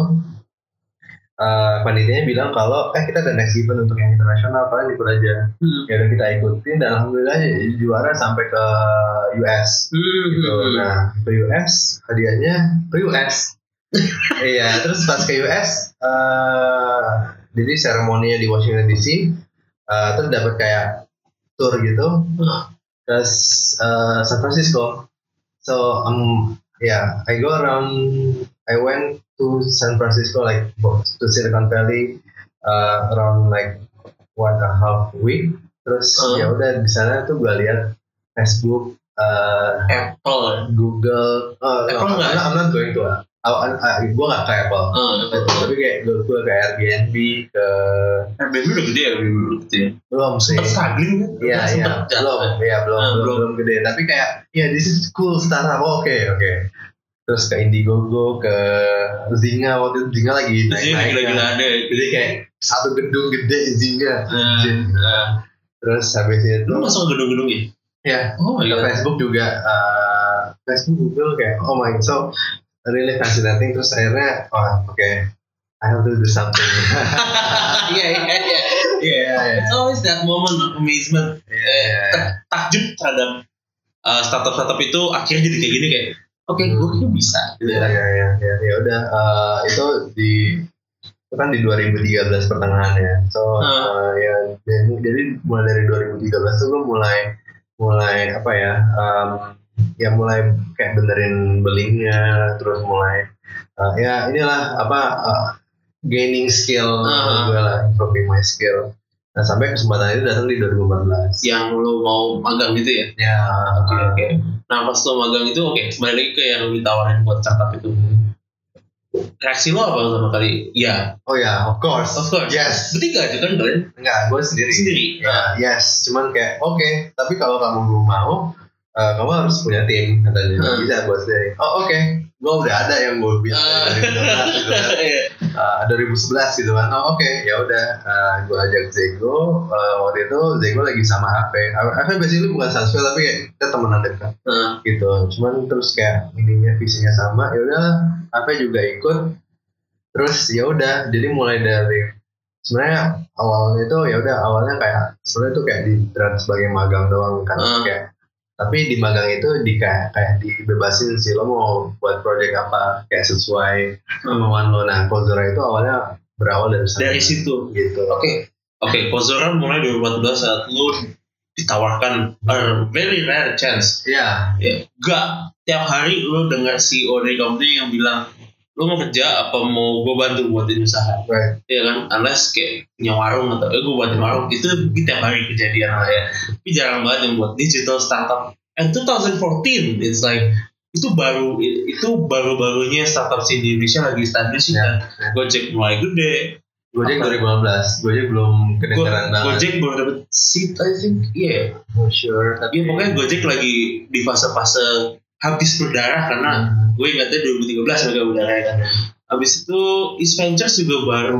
uh, panitianya bilang kalau eh kita ada next event untuk yang internasional kalian ikut aja Hmm. ya udah kita ikutin dan alhamdulillah juara sampai ke US Hmm. gitu nah ke US hadiahnya ke US [laughs] iya terus pas ke US eh jadi seremoninya di Washington DC eh terus dapat kayak tour gitu terus eh, San Francisco so um yeah I go around I went to San Francisco like to Silicon Valley uh, around like one and a half week terus Uh. ya udah di sana tuh gue lihat Facebook uh, Apple Google uh, Apple no? I'm, not, I'm not going to uh, gue gak ke Apple Ah, tapi kayak gue gue ke Airbnb ke Airbnb udah gede ya Airbnb udah gede ya? Belum sih. Sempet struggling kan? Iya iya. belum kan? iya belum Ah, belum belum. gede. Tapi kayak ya this is cool startup Oh, oke oke. Terus ke Indiegogo ke Zinga waktu itu Zinga lagi Terus dia gila-gila ada. Jadi kayak satu gedung gede Zinga. Anjir. nah. terus habis itu lu masuk gedung-gedung ya? Ya oh ke iya Facebook juga uh, Facebook Google kayak oh my so really fascinating terus akhirnya oh oke I have to do something [laughs] iya iya iya iya Iya, iya. it's always that moment of amazement Iya, iya, iya. takjub terhadap uh, startup-startup itu akhirnya jadi kayak gini kayak oke gue kayaknya bisa gitu ya kan. ya ya udah eh, itu di itu kan di 2013 pertengahan ya so Hmm. eh, ya jadi, mulai dari 2013 tuh gue mulai mulai apa ya em, ya mulai kayak benerin belingnya terus mulai eh, ya inilah apa eh, gaining skill Hmm. gue lah improving my skill. Nah sampai kesempatan itu datang di 2014 yang lu mau magang gitu ya? Ya. Oke oke. Nah pas lu magang itu oke kembali lagi ke yang ditawarin buat startup itu. Reaksi lo apa pertama kali? Ya. Oh ya of course. Of course. Yes. Bertiga aja kan kalian enggak gue sendiri. Sendiri? Ya, yes, cuman kayak oke, tapi kalau kamu belum mau, eh, kamu harus punya tim katanya. Hmm. Bisa bos deh. Oh oke, gue udah ada yang gue bisa Ah. dari 2011 gitu kan. [laughs] Iya. Eh, 2011 gitu kan. Oh oke, ya udah, eh, gue ajak Zego. Eh, waktu itu Zego lagi sama Ave. Ave basically bukan salesman tapi kayak kita temenan dekat Nah, gitu. Cuman terus kayak ininya visinya sama. Ya udah, Ave juga ikut. Terus ya udah, jadi mulai dari sebenarnya awalnya itu ya udah awalnya kayak sebenarnya itu kayak di sebagai magang doang kan Hmm. kayak tapi di magang itu di kayak kayak dibebasin sih lo mau buat project apa kayak sesuai kemauan lo. Nah Kozora itu awalnya berawal dari sana. Dari situ. Gitu. Oke, oke. Kozora mulai 2014 saat lu ditawarkan a very rare chance. ya Ya, gak tiap hari lu dengar CEO dari company yang bilang lu mau kerja apa? Mau gue bantu buatin usaha? Right. Ya kan? Unless kayak punya warung atau eh gue buatin warung. Itu tiap hari kejadian lah ya. Tapi jarang banget yang buat digital startup. And 2014 it's like itu baru itu baru-barunya startup di Indonesia lagi establish kan? Ya. Gojek mulai gede. Gojek Apa? 2015 Gojek belum Go- kedengeran banget. Gojek baru dapet seat I think. Iya. Not sure. Tapi Iya pokoknya Gojek lagi di fase-fase habis berdarah karena Hmm. Gue ingatnya 2013 mereka berdarah ya kan. Habis itu East Ventures juga baru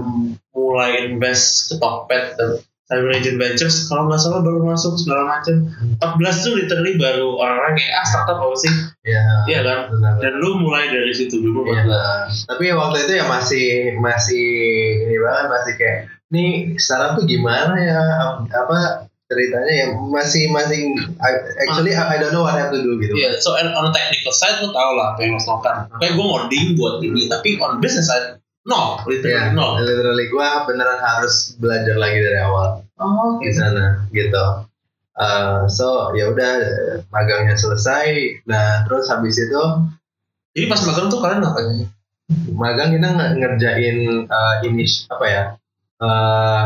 mulai invest ke Tokped dan Cyber Agent Ventures kalau nggak salah baru masuk segala macam. 14 tuh literally baru orang-orang kayak ah startup apa sih? ya Iya kan? benar Dan lu mulai dari situ dulu buat Tapi waktu itu ya masih masih ini banget masih kayak nih startup tuh gimana ya apa ceritanya ya masih masih I- actually I, I don't know what I have to do gitu. Iya, so on on technical side lu tau lah apa yang harus lakukan. Kayak gue ngoding buat ini, tapi on business side, no, literally Iya, no. literally gue beneran harus belajar lagi dari awal Oh, di sana gitu. Uh, so ya udah magangnya selesai. Nah terus habis itu Jadi pas magang tuh kalian ngapain? magang kita nge- ngerjain uh, ini apa ya uh,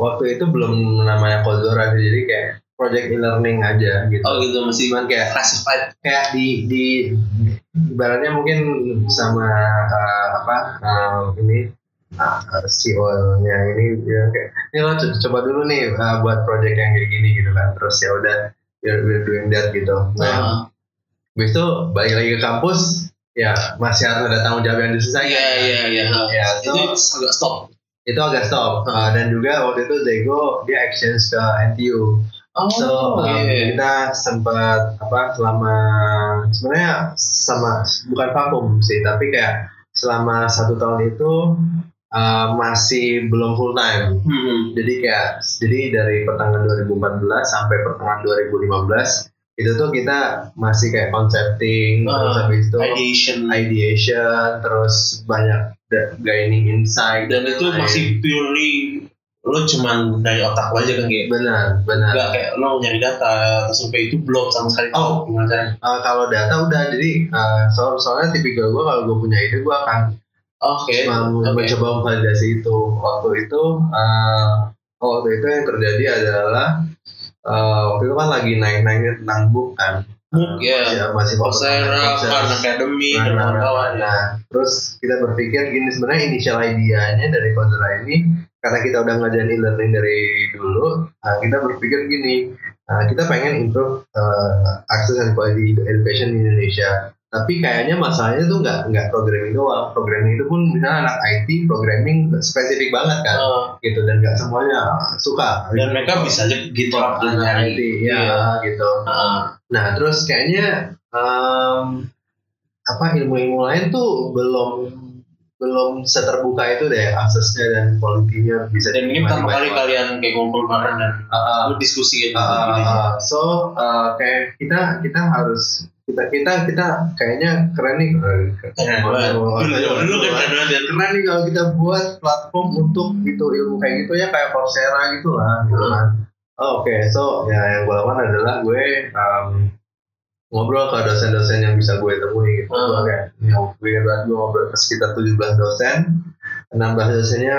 waktu itu belum namanya Kozora sih, jadi kayak project e-learning aja gitu Oh gitu masih cuman kayak classified. kayak di di ibaratnya mungkin sama uh, apa uh, ini uh, CEO-nya ini dia kayak ini lo co- coba dulu nih uh, buat project yang kayak gini gitu kan terus ya udah we're, we're doing that gitu nah Nah, habis itu balik lagi ke kampus ya masih harus ada tanggung jawab yang diselesaikan iya iya iya. Ya, itu agak stop. Itu agak stop. Uh, dan juga waktu itu Zego dia exchange ke NTU Oh, so um, kita sempat apa selama sebenarnya sama bukan vakum sih tapi kayak selama satu tahun itu uh, masih belum full time Hmm. jadi kayak jadi dari pertengahan 2014 sampai pertengahan 2015 itu tuh kita masih kayak concepting terus Ah, habis itu Ideation. ideation terus banyak gaining insight Dan itu lain. masih purely lo cuman dari otak lo aja kan kayak benar benar Enggak kayak lo nyari data terus sampai itu belum sama sekali Oh. gimana caranya? Uh, kalau data udah jadi uh, soal soalnya tipikal gue kalau gue punya ide gue akan Oke. mau Oke. mencoba memvalidasi itu waktu itu uh, waktu itu yang terjadi adalah uh, waktu itu kan lagi naik naiknya tentang book kan Book, ya. masih fokus Coursera, Khan. Academy, Nah, dan nah, kawan-kawan ya. nah, terus kita berpikir gini sebenarnya initial idea-nya dari Coursera ini karena kita udah ngajarin e-learning dari dulu, nah, kita berpikir gini, nah, kita pengen improve uh, access and quality education di Indonesia. Tapi kayaknya masalahnya tuh nggak nggak programming doang. Programming itu pun misalnya anak IT programming spesifik banget kan, Eh, gitu dan nggak semuanya suka. dan mereka bisa aja gitu lah anak nyari. IT, ya gitu. Heeh. Nah, terus kayaknya em, apa ilmu-ilmu lain tuh belum belum seterbuka itu deh aksesnya dan kualitinya bisa Dan ini pertama kali kalian kayak ngobrol bareng dan orang. Ah, ah. lu diskusi gitu. Uh, uh, so uh, kayak kita kita harus kita kita kita kayaknya keren nih. Keren, nih kalau kita buat platform untuk itu ilmu kayak gitu ya kayak Coursera gitu lah gitu kan. Oh, Oke, so ya yang gue lakukan adalah gue um, ngobrol ke dosen-dosen yang bisa gue temui gitu. Hmm. Gue kayak gue gue ngobrol ke sekitar 17 dosen 16 dosennya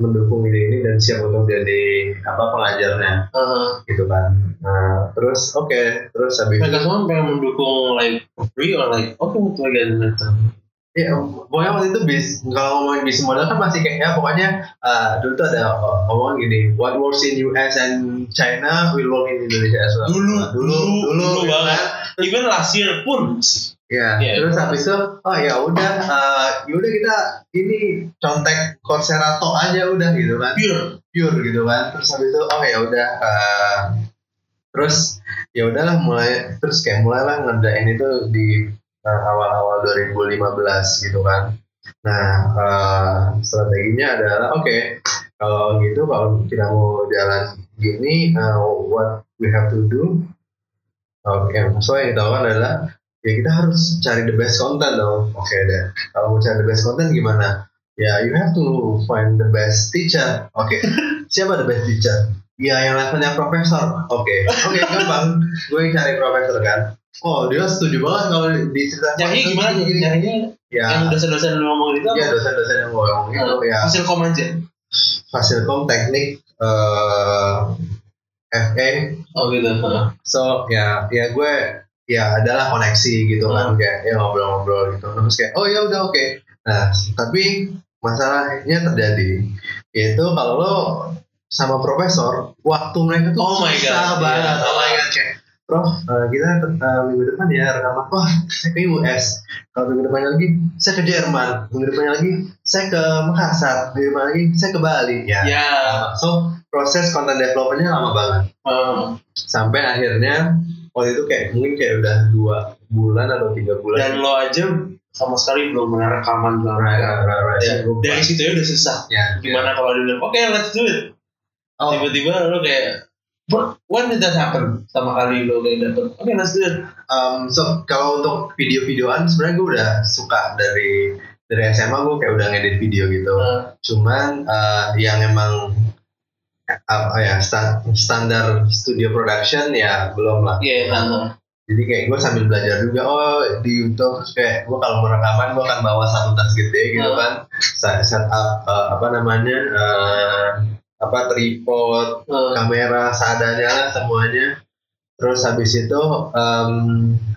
mendukung ide ini dan siap untuk jadi apa pengajarnya Uh, gitu kan. Nah, terus oke, terus habis mereka semua pengen mendukung like free or like oke untuk lagi ada ya pokoknya waktu itu bis kalau ngomongin bisnis model kan masih kayak ya pokoknya uh, dulu tuh ada omongan gini, what works in US and China will work in Indonesia as well. Dulu, dulu, dulu, dulu, dulu gitu banget. kan. Even last year pun. Ya, Iya. terus habis itu, oh ya udah, uh, ya udah kita ini contek Coursera tok aja udah gitu kan. Pure. pure gitu kan terus habis itu oh ya udah uh, terus ya udahlah mulai terus kayak mulailah ngerjain itu di uh, awal-awal 2015 gitu kan nah uh, strateginya adalah oke kalau gitu kalau kita mau jalan gini uh, what we have to do oke so yang kita lakukan adalah ya kita harus cari the best content dong. Oke deh. Kalau mau cari the best content gimana? Ya you have to find the best teacher. Oke. [laughs] Siapa the best teacher? Ya yang levelnya profesor. Oke. Oke gampang. Gue cari profesor kan? Oh dia setuju banget kalau diceritakan Nyari gimana? Nyarinya ya. yang dosen-dosen lu ngomong itu ya dosen-dosen yang ngomong gitu ya. Hasil kom aja. fasilkom teknik eh FA Oh gitu. So ya ya gue ya adalah koneksi gitu kan kayak ya ngobrol-ngobrol gitu terus kayak oh ya udah oke nah tapi masalahnya terjadi yaitu kalau lo sama profesor waktu mereka tuh Oh my God, susah iya. banget oh my god kayak Prof, eh, kita eh, minggu depan ya rekaman. Wah, saya ke US. Kalau minggu depan lagi, saya ke Jerman. Minggu depan lagi, saya ke Makassar. Minggu depan lagi, saya ke Bali. Ya. Ya. So, proses content developmentnya lama banget eh, sampai akhirnya waktu itu kayak mungkin kayak udah dua bulan atau tiga bulan. Dan lo aja sama sekali belum pernah rekaman belum Right, right, right, right. Ya, dari situ ya udah susah. Ya gimana kalau dia bilang oke let's do it. Oh. Tiba-tiba lo kayak "What- when did that happen? Sama kali lo kayak dapet oke let's do it. Um, so kalau untuk video-videoan sebenarnya gue udah suka dari dari SMA gue kayak udah ngedit video gitu. Eh, cuman uh, yang emang apa ya sta- standar studio production ya belum lah. Iya uh, jadi kayak gue sambil belajar juga oh di YouTube terus kayak gue kalau mau rekaman gue akan bawa satu tas gede gitu Hmm. kan. Set, set up uh, apa namanya uh, apa tripod uh, kamera seadanya lah semuanya. Terus habis itu em,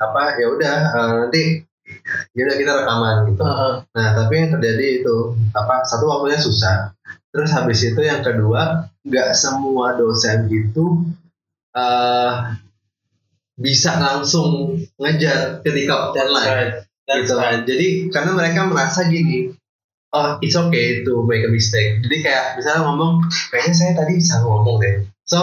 apa ya udah uh, nanti ya udah kita rekaman gitu. Uh, nah tapi yang terjadi itu apa satu waktunya susah terus habis itu yang kedua nggak semua dosen itu eh bisa langsung ngejar ketika online right. That's gitu right. Jadi karena mereka merasa gini oh it's okay to make a mistake. Jadi kayak misalnya ngomong kayaknya saya tadi salah ngomong deh. So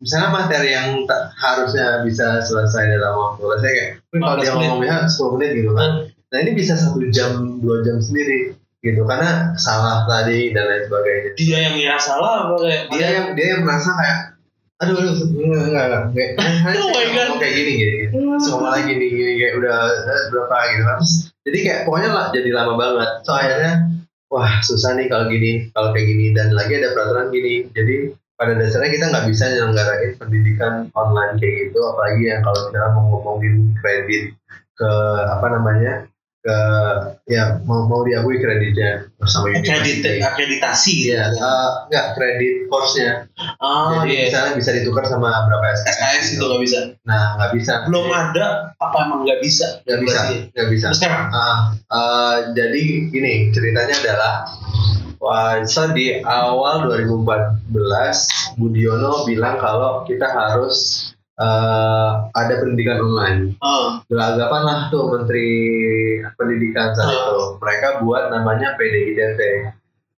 misalnya materi yang tak- harusnya bisa selesai dalam waktu saya kayak "Wih, kalau 15 dia menit." ngomongnya 10 menit gitu kan. Nah ini bisa satu jam dua jam sendiri gitu karena salah tadi dan lain sebagainya. Dia yang ngira salah apa kayak dia yang dia yang merasa kayak aduh aduh enggak enggak enggak kayak [laughs] Oh ngomong kayak gini gini gitu. Terus ngomong lagi gini gini kayak udah eh, berapa gitu kan. Terus, jadi kayak pokoknya lah jadi lama banget. So akhirnya wah susah nih kalau gini kalau kayak gini. Dan lagi ada peraturan gini. Jadi pada dasarnya kita nggak bisa nyelenggarain pendidikan online kayak gitu. Apalagi yang kalau kita mau ngomongin kredit ke apa namanya ke ya mau mau diakui kreditnya bersama kredit university. akreditasi Iya, eh, nggak kredit course-nya. oh Jadi iya misalnya bisa ditukar sama berapa SKS. SKS itu nggak bisa Nah, nggak bisa. belum ada apa emang nggak bisa Nggak bisa, nggak bisa. Sekarang Ah, eh, jadi gini ceritanya adalah Wah, so di awal 2014 Budiono bilang kalau kita harus eh, ada pendidikan online. oh Gelagapan lah tuh Menteri Pendidikan saat Ah. itu. Mereka buat namanya PDITT.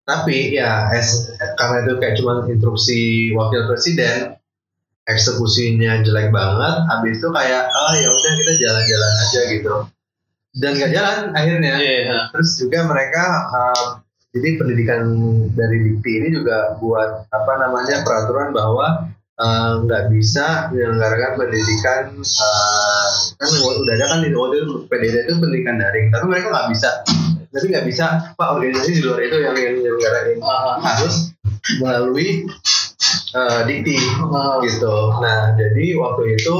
Tapi ya, es, karena itu kayak cuma instruksi wakil presiden, eksekusinya jelek banget. Habis itu kayak, ah ya udah kita jalan-jalan aja gitu. dan nggak jalan akhirnya Iya. terus juga mereka uh, jadi pendidikan dari Dikti ini juga buat apa namanya peraturan bahwa uh, nggak bisa menyelenggarakan pendidikan uh, kan udah ada kan di waktu itu PDD itu pendidikan daring tapi mereka nggak bisa tapi nggak bisa pak organisasi di luar itu yang yang menyelenggarain Ah, harus melalui uh, Dikti ah. gitu. Nah, jadi waktu itu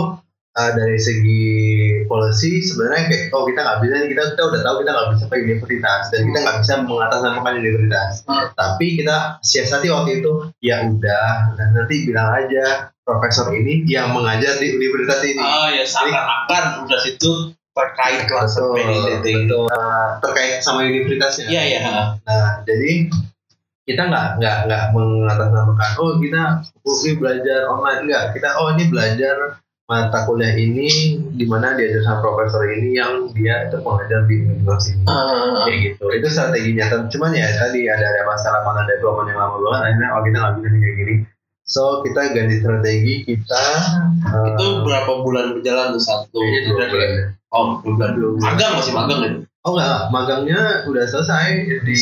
uh, dari segi policy sebenarnya kayak oh kita nggak bisa kita kita udah tahu kita nggak bisa ke universitas dan kita nggak bisa mengatasnamakan universitas. Hmm. Tapi kita siasati waktu itu ya udah dan nanti bilang aja profesor ini yang mengajar di universitas ini. Oh ya seakan-akan udah situ terkait lah Betul. Uh, terkait sama universitasnya. Iya iya. Nah, jadi kita nggak nggak nggak mengatasnamakan oh kita ini belajar online enggak kita oh ini belajar mata kuliah ini di mana diajar sama profesor ini yang dia itu pengajar di universitas ini Ah, kayak gitu itu strateginya Tapi cuman ya tadi ada ada masalah mana development yang lama banget akhirnya oh kita nggak bisa kayak gini so kita ganti strategi kita uh, itu berapa bulan berjalan tuh satu? kayaknya dua bulan. Oh dua bulan. Dua bulan. Magang masih magang ya? Oh enggak magangnya udah selesai di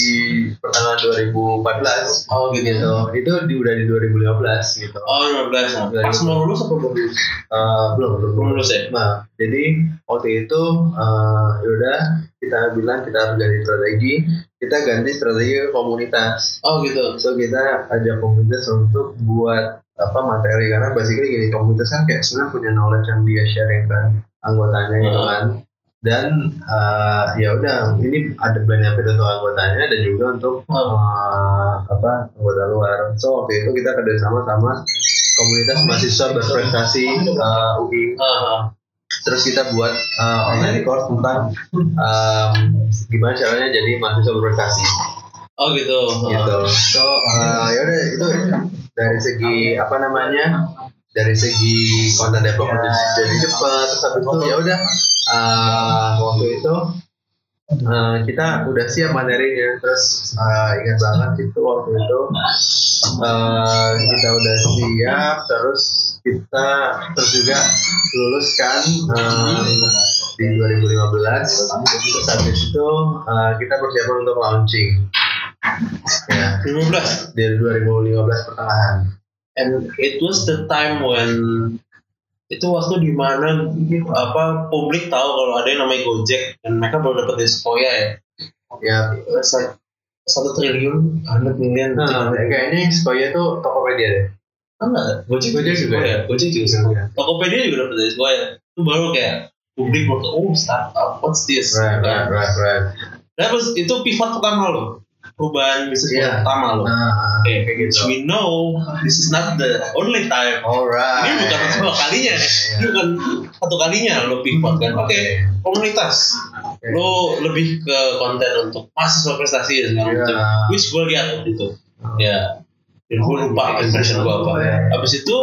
pertengahan 2014 Oh gitu. gitu itu di, udah di 2015 gitu Oh 15 Pas mau lulus apa belum lulus? Uh, belum belum Belum lulus ya? Nah, jadi waktu itu uh, yaudah kita bilang kita harus ganti strategi, kita ganti strategi komunitas. Oh gitu. So kita ajak komunitas untuk buat apa materi karena basically gini komunitas kan kayak sebenarnya punya knowledge yang dia sharing ke anggotanya gitu Hmm. kan dan uh, ya udah ini ada benefit untuk anggotanya dan juga untuk uh, apa anggota luar. So waktu itu kita kerjasama sama komunitas mahasiswa berprestasi uh, UI Ah, terus kita buat uh, online course tentang um, gimana caranya jadi mahasiswa berprestasi. Oh gitu. gitu. So uh, ya udah itu dari segi apa namanya dari segi content development jadi cepat terus habis itu ya udah uh, waktu itu uh, kita udah siap materinya terus uh, ingat banget itu waktu itu uh, kita udah siap terus kita terus juga lulus kan uh, di 2015 terus habis itu uh, kita persiapan untuk launching. Ya 15 dari 2015 pertengahan. And it was the time when itu waktu di mana apa publik tahu kalau ada yang namanya Gojek dan mereka baru dapat dari Sequoia ya ya satu triliun, hundred million. nah, kayaknya Sequoia itu Tokopedia deh enggak, Gojek, Gojek juga ya, Gojek juga Sequoia. Tokopedia juga dapat dari Sequoia. Itu baru kayak publik baru oh startup, what's this? right right right right That was, itu pivot pertama loh, perubahan bisnis Iya. pertama loh. nah Oke, kayak gitu we know this is not the only time. alright Ini bukan pertama kalinya, ini bukan satu kalinya lo pivot kan. Oke, komunitas. Oke. Lo lebih ke konten untuk mahasiswa prestasi dan segala Iya. macam. Which gue lihat waktu itu. Ya. Dan gue lupa impression gue apa. Habis itu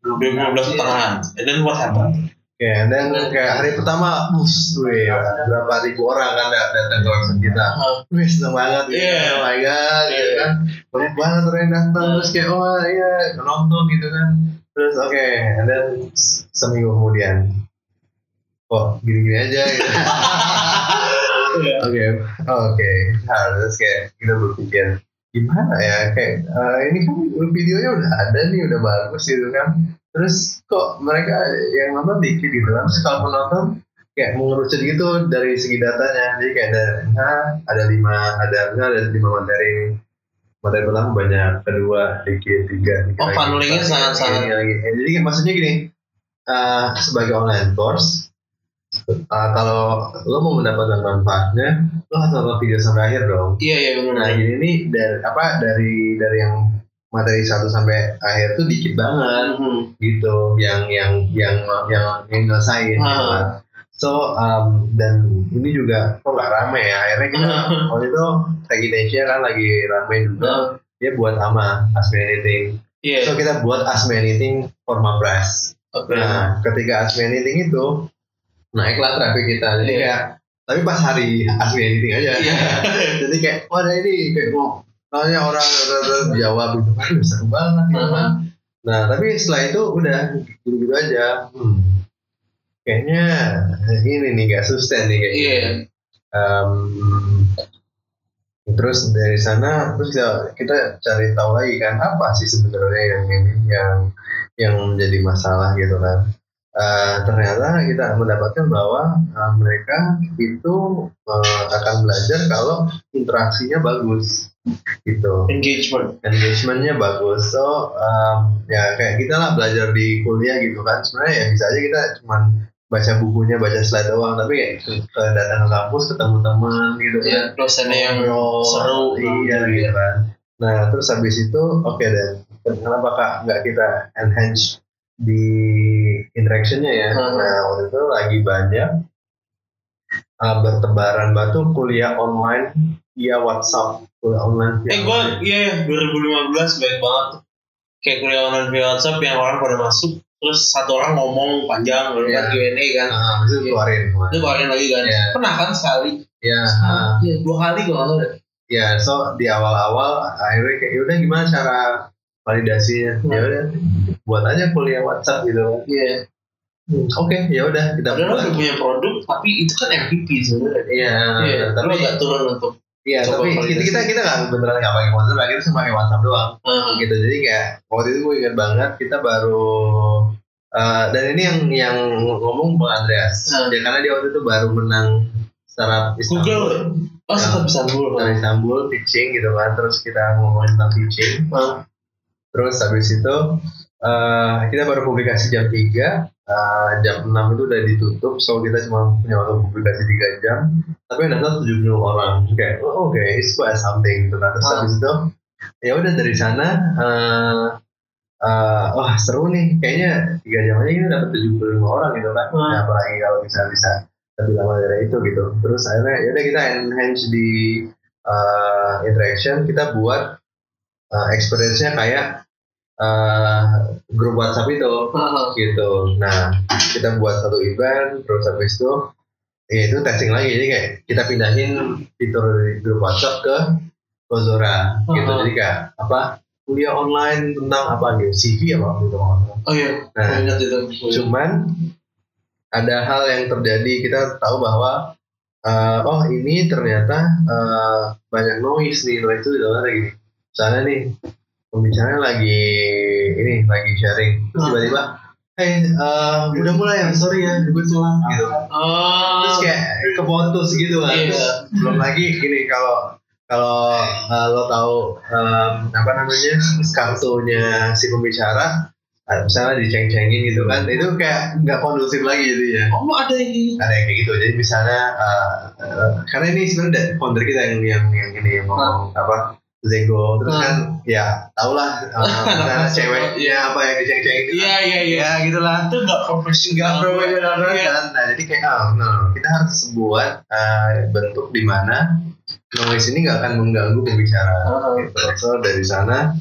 2015 pertengahan. And then what happened? Oke, dan kayak hari pertama, bus, wih, berapa ribu orang kan dat- datang ke website kita. Wih, seneng banget, gitu. Iya. oh my god, gitu Iya. kan. Banyak banget orang yang datang, terus kayak, oh iya, nonton gitu kan. Terus oke, and then seminggu kemudian, kok gini-gini aja gitu. [laughs] Oke, oke. Nah, terus kayak kita berpikir gimana ya kayak eh, ini kan videonya udah ada nih udah bagus gitu kan terus kok mereka yang nonton dikit gitu kan terus kalau penonton kayak mengerucut gitu dari segi datanya jadi kayak ada nah, ada lima ada enggak ada lima materi materi pertama banyak kedua dikit tiga tiga Oh, funnelingnya lagi, lagi. Ya, jadi kayak maksudnya gini eh, sebagai online course eh, kalau lo mau mendapatkan manfaatnya lo harus nonton video sampai akhir dong Iya, iya nah benar. gini nih dari apa dari dari yang materi satu sampai akhir tuh dikit banget Mhm. gitu yang yang yang yang yang gitu Ah. kan. so um, dan ini juga kok nggak rame ya akhirnya kita Ah. waktu itu Tech Indonesia kan lagi rame juga Ah. dia buat ama Ask Me Anything Iya. so kita buat Ask Me Anything Forma Press Oke. Nah, ketika Ask Me Anything itu naiklah traffic kita. Jadi Iya. kayak tapi pas hari Ask Me Anything aja. Iya. [laughs] Jadi kayak wah ada ini kayak mau nanya orang jawab gitu kan seru banget gitu kan. Nah, tapi setelah itu udah gitu-gitu aja. Hmm. kayaknya ini nih gak sustain nih kayaknya. Iya. Em, terus dari sana terus kita, kita cari tahu lagi kan apa sih sebenarnya yang ini yang yang menjadi masalah gitu kan. Eh, ternyata kita mendapatkan bahwa eh, mereka itu eh, akan belajar kalau interaksinya bagus gitu. Engagement. engagementnya bagus. So um, ya kayak kita lah belajar di kuliah gitu kan. Sebenarnya ya bisa aja kita cuman baca bukunya baca slide doang. Tapi kayak ke, ke datang ke kampus ketemu teman gitu kan. Ya, dosennya yang seru. iya gitu kan. Nah terus habis itu oke deh. Kenapa kak nggak kita enhance di interactionnya ya? Hmm. nah waktu itu lagi banyak uh, bertebaran batu kuliah online via WhatsApp kuliah online Eh gue iya ya 2015 baik banget. Kayak kuliah online via WhatsApp yang orang pada masuk terus satu orang ngomong panjang lalu Iya. Q&A kan. Ah, habis itu keluarin Itu keluarin lagi kan. Iya. Pernah kan sekali? ya ah. Iya, dua kali gue nggak tahu deh. ya so di awal-awal akhirnya kayak yaudah gimana cara validasinya ya udah buat aja kuliah WhatsApp gitu kan Iya. Hmm, oke ya udah kita Padahal udah punya produk tapi itu kan MVP sebenarnya. iya Iya, tapi tapi nggak turun untuk. Iya tapi kita validasi. kita kita nggak beneran nggak pakai WhatsApp kita cuma pakai WhatsApp doang Ah, gitu jadi kayak waktu itu gue ingat banget kita baru eh, dan ini yang yang ngomong Bang Andreas Hmm. ya karena dia waktu itu baru menang startup Istanbul Google. Oh, Ya. bisa Google. Startup Istanbul teaching gitu kan terus kita ngomongin tentang teaching Ah, terus habis itu eh, kita baru publikasi jam 3 eh, jam 6 itu udah ditutup so kita cuma punya waktu publikasi 3 jam. Tapi yang daftar 70 orang. Kayak oh, oke it's quite something gitu kan. Terus Ah. habis itu ya udah dari sana eh eh, wah seru nih. Kayaknya tiga jam aja kita dapat 75 orang gitu kan. Nah, apalagi kalau bisa bisa lebih lama dari itu gitu. Terus akhirnya ya udah kita enhance di eh, interaction. Kita buat eh, experience-nya kayak eh, grup WhatsApp itu ah, gitu. Nah kita buat satu event terus habis itu ya itu testing lagi jadi kayak kita pindahin fitur grup WhatsApp ke Ozora gitu. Ah. Jadi kayak apa kuliah online tentang apa gitu CV apa gitu. Oh iya, Nah, ingat itu. Cuman ada hal yang terjadi kita tahu bahwa eh, oh ini ternyata eh, banyak noise nih noise itu dalamnya gini. Misalnya nih pembicaranya lagi ini lagi sharing terus Hmm. tiba-tiba eh eh, udah mulai ya sorry ya gue telat gitu Oh. terus kayak keputus gitu kan. Terus belum lagi gini kalau kalau eh, lo tahu em, apa namanya kartunya si pembicara eh, misalnya diceng-cengin gitu kan itu kayak nggak kondusif lagi jadinya Oh, ada ini. ada yang kayak gitu jadi misalnya eh, eh, karena ini sebenarnya founder kita yang yang yang ini yang ngomong apa Zego terus Ah. kan ya tau lah uh, Anak [laughs] ceweknya apa yang diceng-cengin gitu. Iya, iya, iya. ya gitulah Itu nggak profesional. nggak profesional Iya. kan nah jadi kayak oh no kita harus buat uh, bentuk di mana noise ini nggak akan mengganggu pembicara Ah. gitu. so dari sana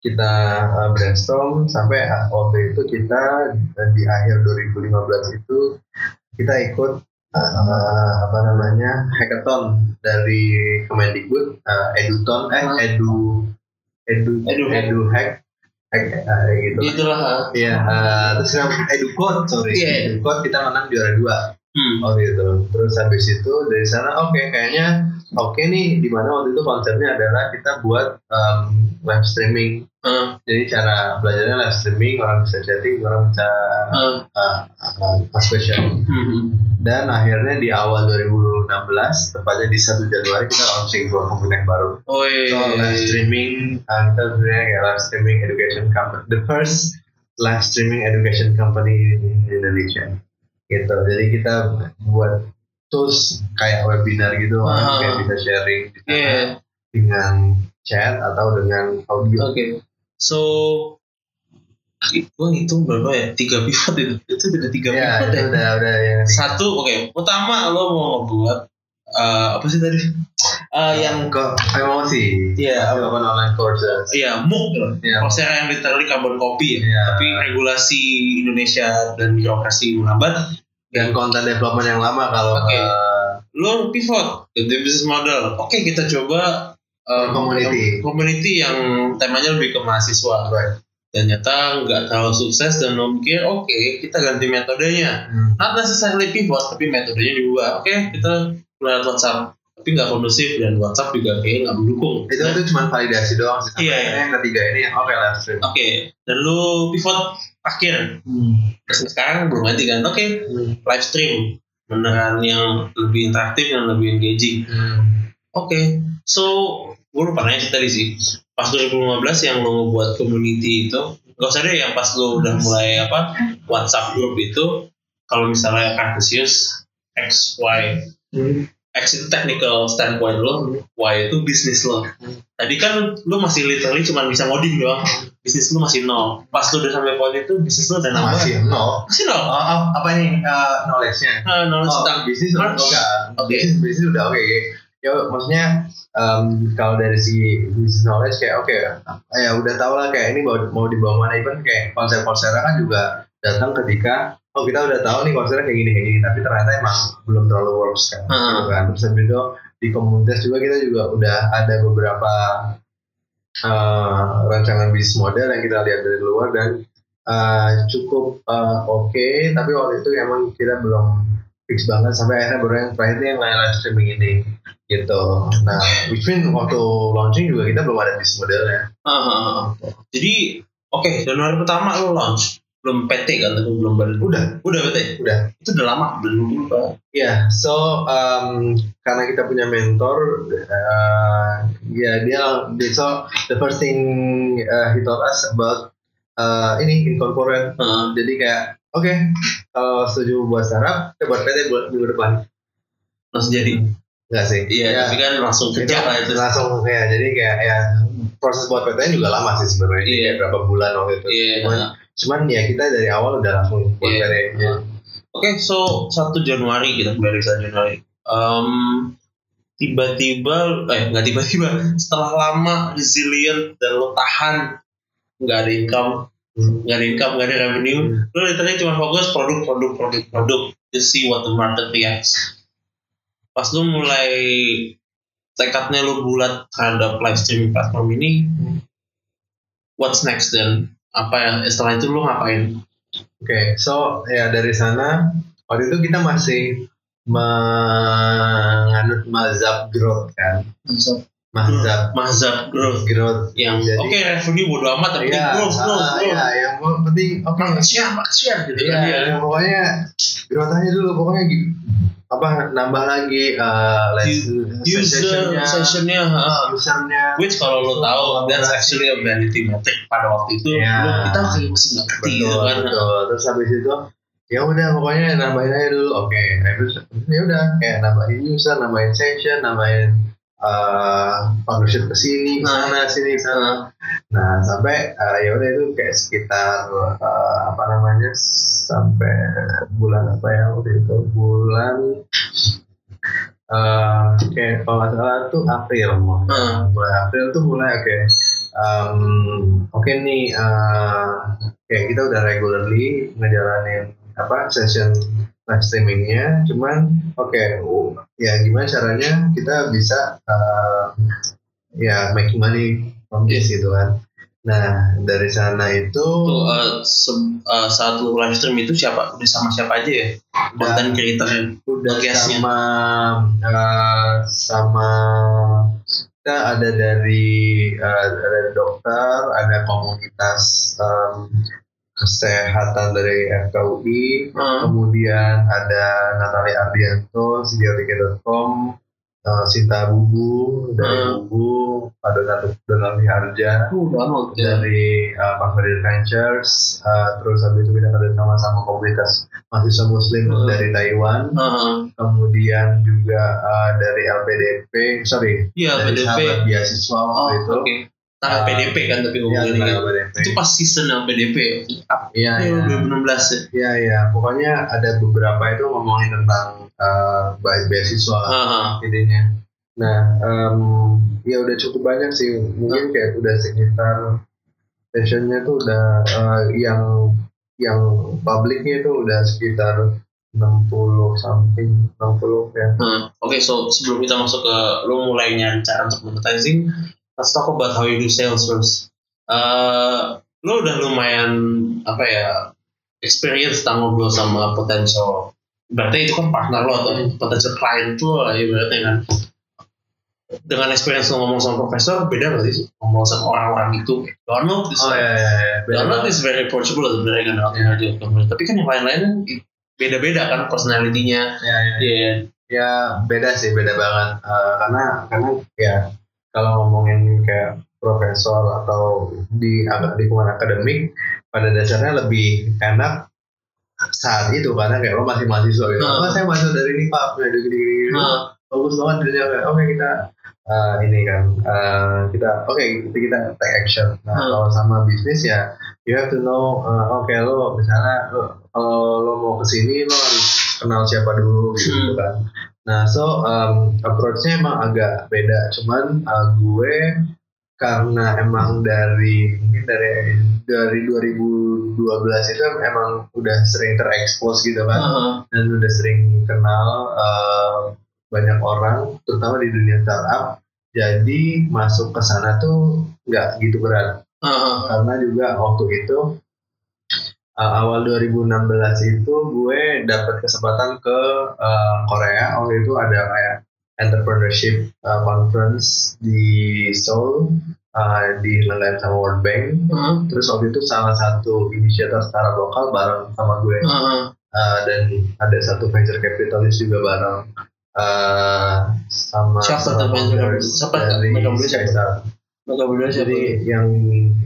kita uh, brainstorm sampai uh, waktu itu kita di akhir 2015 itu kita ikut uh, apa namanya hackathon dari Kemendikbud uh, Eduton eh. Edu Edu Edu. Edu Hack Hack uh, gitu Itulah. ah. Iya, eh, terus yang EduCode, sorry. Iya. EduCode kita menang juara dua. Hmm. Oh gitu. Terus habis itu dari sana oke kayaknya oke nih di mana waktu itu konsepnya adalah kita buat em, live streaming. Ah, Jadi cara belajarnya live streaming, orang bisa chatting, orang bisa ah. uh, uh, ask question. Hmm. Dan akhirnya di awal 2016, tepatnya di 1 Januari kita launching dua komponen baru. Oh iya. So live streaming, uh, kita sebenarnya kayak live streaming education company, the first live streaming education company in Indonesia. Gitu. Jadi kita buat tools kayak webinar gitu, Ah. orang kayak bisa sharing sana Iya. dengan chat atau dengan audio. Oke. So gue hitung berapa ya? Tiga pivot itu. Itu udah tiga Ya, pivot itu ya. udah udah ya. Satu, oke. Pertama lo mau ngebuat eh, apa sih tadi? Eh, yang kok emosi. Iya, apa? apa online courses. Iya, MOOC loh. Iya. Coursera yang literally carbon copy ya. Iya. Tapi regulasi Indonesia dan birokrasi melambat. Dan content development yang lama kalau Oke. eh, Lo pivot ke the business model. Oke, kita coba eh, Community. community yang temanya lebih ke mahasiswa. right. dan ternyata nggak terlalu sukses dan lo mikir oke kita ganti metodenya Hmm. not necessarily pivot tapi metodenya diubah oke kita lewat WhatsApp. Tapi nggak kondusif dan WhatsApp juga kayaknya nggak mendukung. Itu itu cuma validasi doang sih. Iya, akhirnya yang ketiga ini oke live stream. oke dan lu pivot akhir. Terus sekarang belum ganti kan? Oke live stream. Beneran yang lebih interaktif dan lebih engaging. Hmm. Oke, so gue lupa nanya sih tadi sih. Pas 2015 yang lo ngebuat community itu, gak usah deh yang pas lo udah mulai apa WhatsApp group itu, kalau misalnya Cartesius X Y Hmm. X itu technical standpoint lo, Y itu bisnis lo. Tadi kan lo masih literally cuma bisa ngoding doang, bisnis lo masih nol. Pas lo udah sampai poin itu, bisnis lo udah nambah. Masih nol. Masih nol. Oh, oh, apa nih uh, knowledge-nya? Nah, nol Oh, tentang bisnis udah. Oke. Bisnis bisnis udah oke. Ya maksudnya em, kalau dari segi bisnis knowledge kayak oke ya udah tau lah kayak ini mau mau dibawa mana even kayak konser Coursera kan juga datang ketika oh kita udah tahu nih Coursera kayak gini kayak gini tapi ternyata emang belum terlalu works kan, Hmm. gitu kan. Terus habis itu di komunitas juga kita juga udah ada beberapa eh, rancangan bisnis model yang kita lihat dari luar dan eh, cukup eh, oke tapi waktu itu emang kita belum fix banget sampai akhirnya baru yang terakhir yang live streaming ini gitu nah which mean waktu launching juga kita belum ada bisnis modelnya ah, ah. Jadi, oke, Januari pertama lo launch. Belum PT kan, tapi belum baru. udah Udah PT? Udah. Itu udah lama, belum lupa. ya so um, karena kita punya mentor uh, ya dia dia so the first thing uh, he told us about uh, ini incorporate Heeh. jadi kayak oke kalau setuju buat startup kita buat PT buat minggu depan langsung jadi. enggak sih Iya, Ya, tapi kan langsung kerja lah itu. langsung ya jadi kayak ya proses buat PT juga lama sih sebenarnya. Kayak berapa bulan waktu itu Iya. cuman, cuman ya kita dari awal udah langsung buat ya. Oke, so 1 Januari kita kembali 1 Januari. Em, tiba-tiba, eh nggak tiba-tiba, setelah lama resilient dan lo tahan, nggak ada income, Hmm. nggak ada income, nggak ada revenue, lo literally cuma fokus produk, produk, produk, produk, to see what the market reacts. Pas lo mulai tekadnya lo bulat terhadap live streaming platform ini, what's next dan apa yang setelah itu lo ngapain? Oke, so ya dari sana waktu itu kita masih menganut mazhab growth kan, mazhab Mazhab growth growth. yang Jadi- oke revenue bodo amat tapi Iya, growth growth ah, growth iya, yang penting share market share gitu Iya, kan ya ya, pokoknya growth aja dulu pokoknya gitu. Apa nambah lagi uh, user sessionnya, ha. usernya. which kalau lo tahu that's actually a vanity metric pada waktu itu Iya. lo- kita kayak masih nggak ngerti gitu kan betul. Terus habis itu ya udah pokoknya nambahin aja dulu. Oke, terus ya udah kayak nambahin user, nambahin session, nambahin uh, partnership ke sini, ke Nah. sana, sini, ke sana. Nah, sampai uh, ya udah itu kayak sekitar uh, apa namanya sampai bulan apa ya waktu itu? Bulan uh, kayak kalau nggak salah tuh April mau Hmm. bulan April tuh mulai oke. Um, oke nih uh, kayak kita udah regularly ngejalanin apa session live streamingnya. Cuman oke oh, ya gimana caranya kita bisa uh, ya making money from this gitu kan. Nah dari sana itu Tuh, uh, se- uh, saat lo live stream itu siapa? Udah sama siapa aja ya? Konten creator udah Guestnya. sama uh, sama kita ada dari uh, ada dokter ada komunitas um, kesehatan dari FKUI Hmm. kemudian ada Natalia Ardianto sidiotike.com uh, Sinta Bubu dari Hmm. Bubu ada Donat Donald Harja. Uh, Donald dari uh, Pasar Ventures uh, terus habis itu kita kerja sama sama komunitas mahasiswa muslim Hmm. dari Taiwan. Uh, kemudian juga uh, dari LPDP sorry Iya dari PDP sahabat beasiswa oh waktu itu. oke tangan Uh, PDP kan tapi Iya, ngomongin ini. LPDP itu pas season yang PDP iya iya. 2016 ya? Iya iya. Pokoknya ada beberapa itu ngomongin tentang uh, be- beasiswa Ah, ah. intinya. Nah em, ya udah cukup banyak sih. Mungkin kayak udah sekitar sessionnya tuh udah uh, yang yang publiknya itu udah sekitar 60 something 60 ya. Hmm, Oke, so sebelum kita masuk ke lo mulai nyari cara untuk monetizing, let's talk about how you do sales first. Uh, lo udah lumayan apa ya experience tentang ngobrol sama potential berarti itu kan partner lo atau potential client lo lah ibaratnya kan dengan experience lo ngomong sama profesor beda gak sih ngomong sama orang-orang itu Donald is, Oh iya iya iya. Beda Donald is very approachable sebenarnya kan yeah. tapi kan yang lain-lain kan beda-beda kan personality-nya Ya, ya, Iya. ya beda sih beda banget Eh, karena karena ya kalau ngomongin kayak profesor atau di lingkungan akademik pada dasarnya lebih enak saat itu karena kayak lo masih mahasiswa gitu. Hmm. Oh saya mahasiswa dari ini pak, dari gini gini. Bagus banget kayak oke kita eh, ini kan eh, kita oke kita, kita take action. Nah Hmm. kalau sama bisnis ya you have to know eh, oke lo misalnya lo kalau lo mau ke sini lo harus kenal siapa dulu gitu Hmm. kan. Nah, so um, approach-nya emang agak beda. Cuman uh, gue karena emang dari mungkin dari dari 2012 itu emang udah sering terekspos gitu kan. Uh, dan udah sering kenal uh, banyak orang terutama di dunia startup. Jadi masuk ke sana tuh nggak gitu berat. Uh, karena juga waktu itu uh, awal 2016 itu gue dapat kesempatan ke uh, Korea waktu itu ada kayak entrepreneurship uh, conference di Seoul uh, dilenggarakan sama World Bank uh, terus waktu itu salah satu inisiator startup lokal bareng sama gue uh, Uh, dan ada satu venture capitalist juga bareng uh, sama Siapa tuh venture capitalist? Siapa dari. Maka siapa? Jadi yang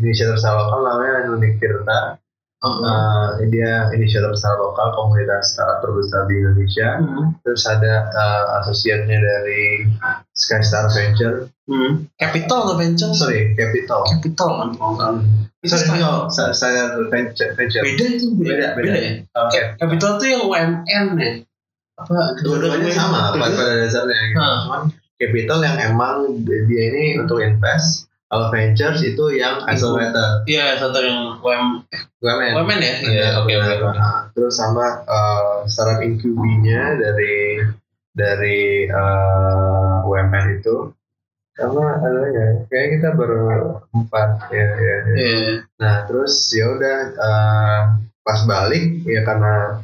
inisiator startup lokal namanya Nunik Tirta. Uh, Uh, dia inisiator startup lokal komunitas startup terbesar di Indonesia. hmm. Terus ada uh, asosiatnya dari Skystar Venture. Hmm. Capital atau venture? Sorry, Capital. Capital kan. Itu Sorry, no, Skystar Venture. Venture. Beda itu Beda, beda. ya. Oke. Capital tuh yang UMN ya. Apa? Dua-duanya sama pada, dasarnya. Gitu. Cuman Capital yang emang dia ini untuk invest. Kalau Ventures itu yang accelerator. Iya, satu yang UM, UMN. UMN ya. Iya, oke oke. oke. Nah, terus sama uh, startup incubi-nya dari dari uh, UMN itu sama ada ya kayak kita berempat ya ya, ya. Iya. nah terus ya udah uh, pas balik ya karena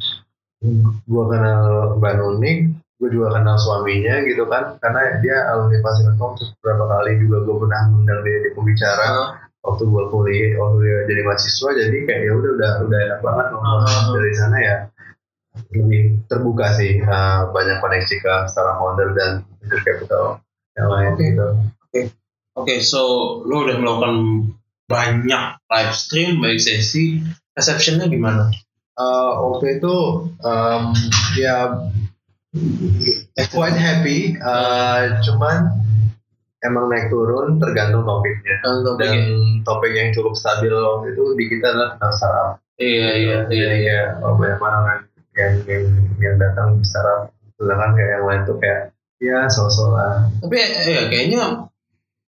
gua kenal Mbak Nunik gue juga kenal suaminya gitu kan karena dia alumni Pasifikom terus beberapa kali juga gue pernah mengundang dia di pembicara Ah, waktu gue kuliah waktu dia jadi mahasiswa jadi kayak ya udah udah udah enak banget ngomong Ah. dari sana ya lebih terbuka sih uh, banyak koneksi ke startup founder dan venture capital yang lain Oke. gitu Oke, so lo udah melakukan banyak live stream, baik sesi, receptionnya gimana? Uh, waktu itu um, ya quite happy uh, cuman emang naik turun tergantung topiknya. Kalau dan topik yang cukup stabil waktu itu di kita adalah tentang startup. Iya, iya, iya. jadi ya oh, banyak banget kan yang yang yang datang secara sedangkan kayak yang lain tuh kayak ya sosok lah. Tapi ya kayaknya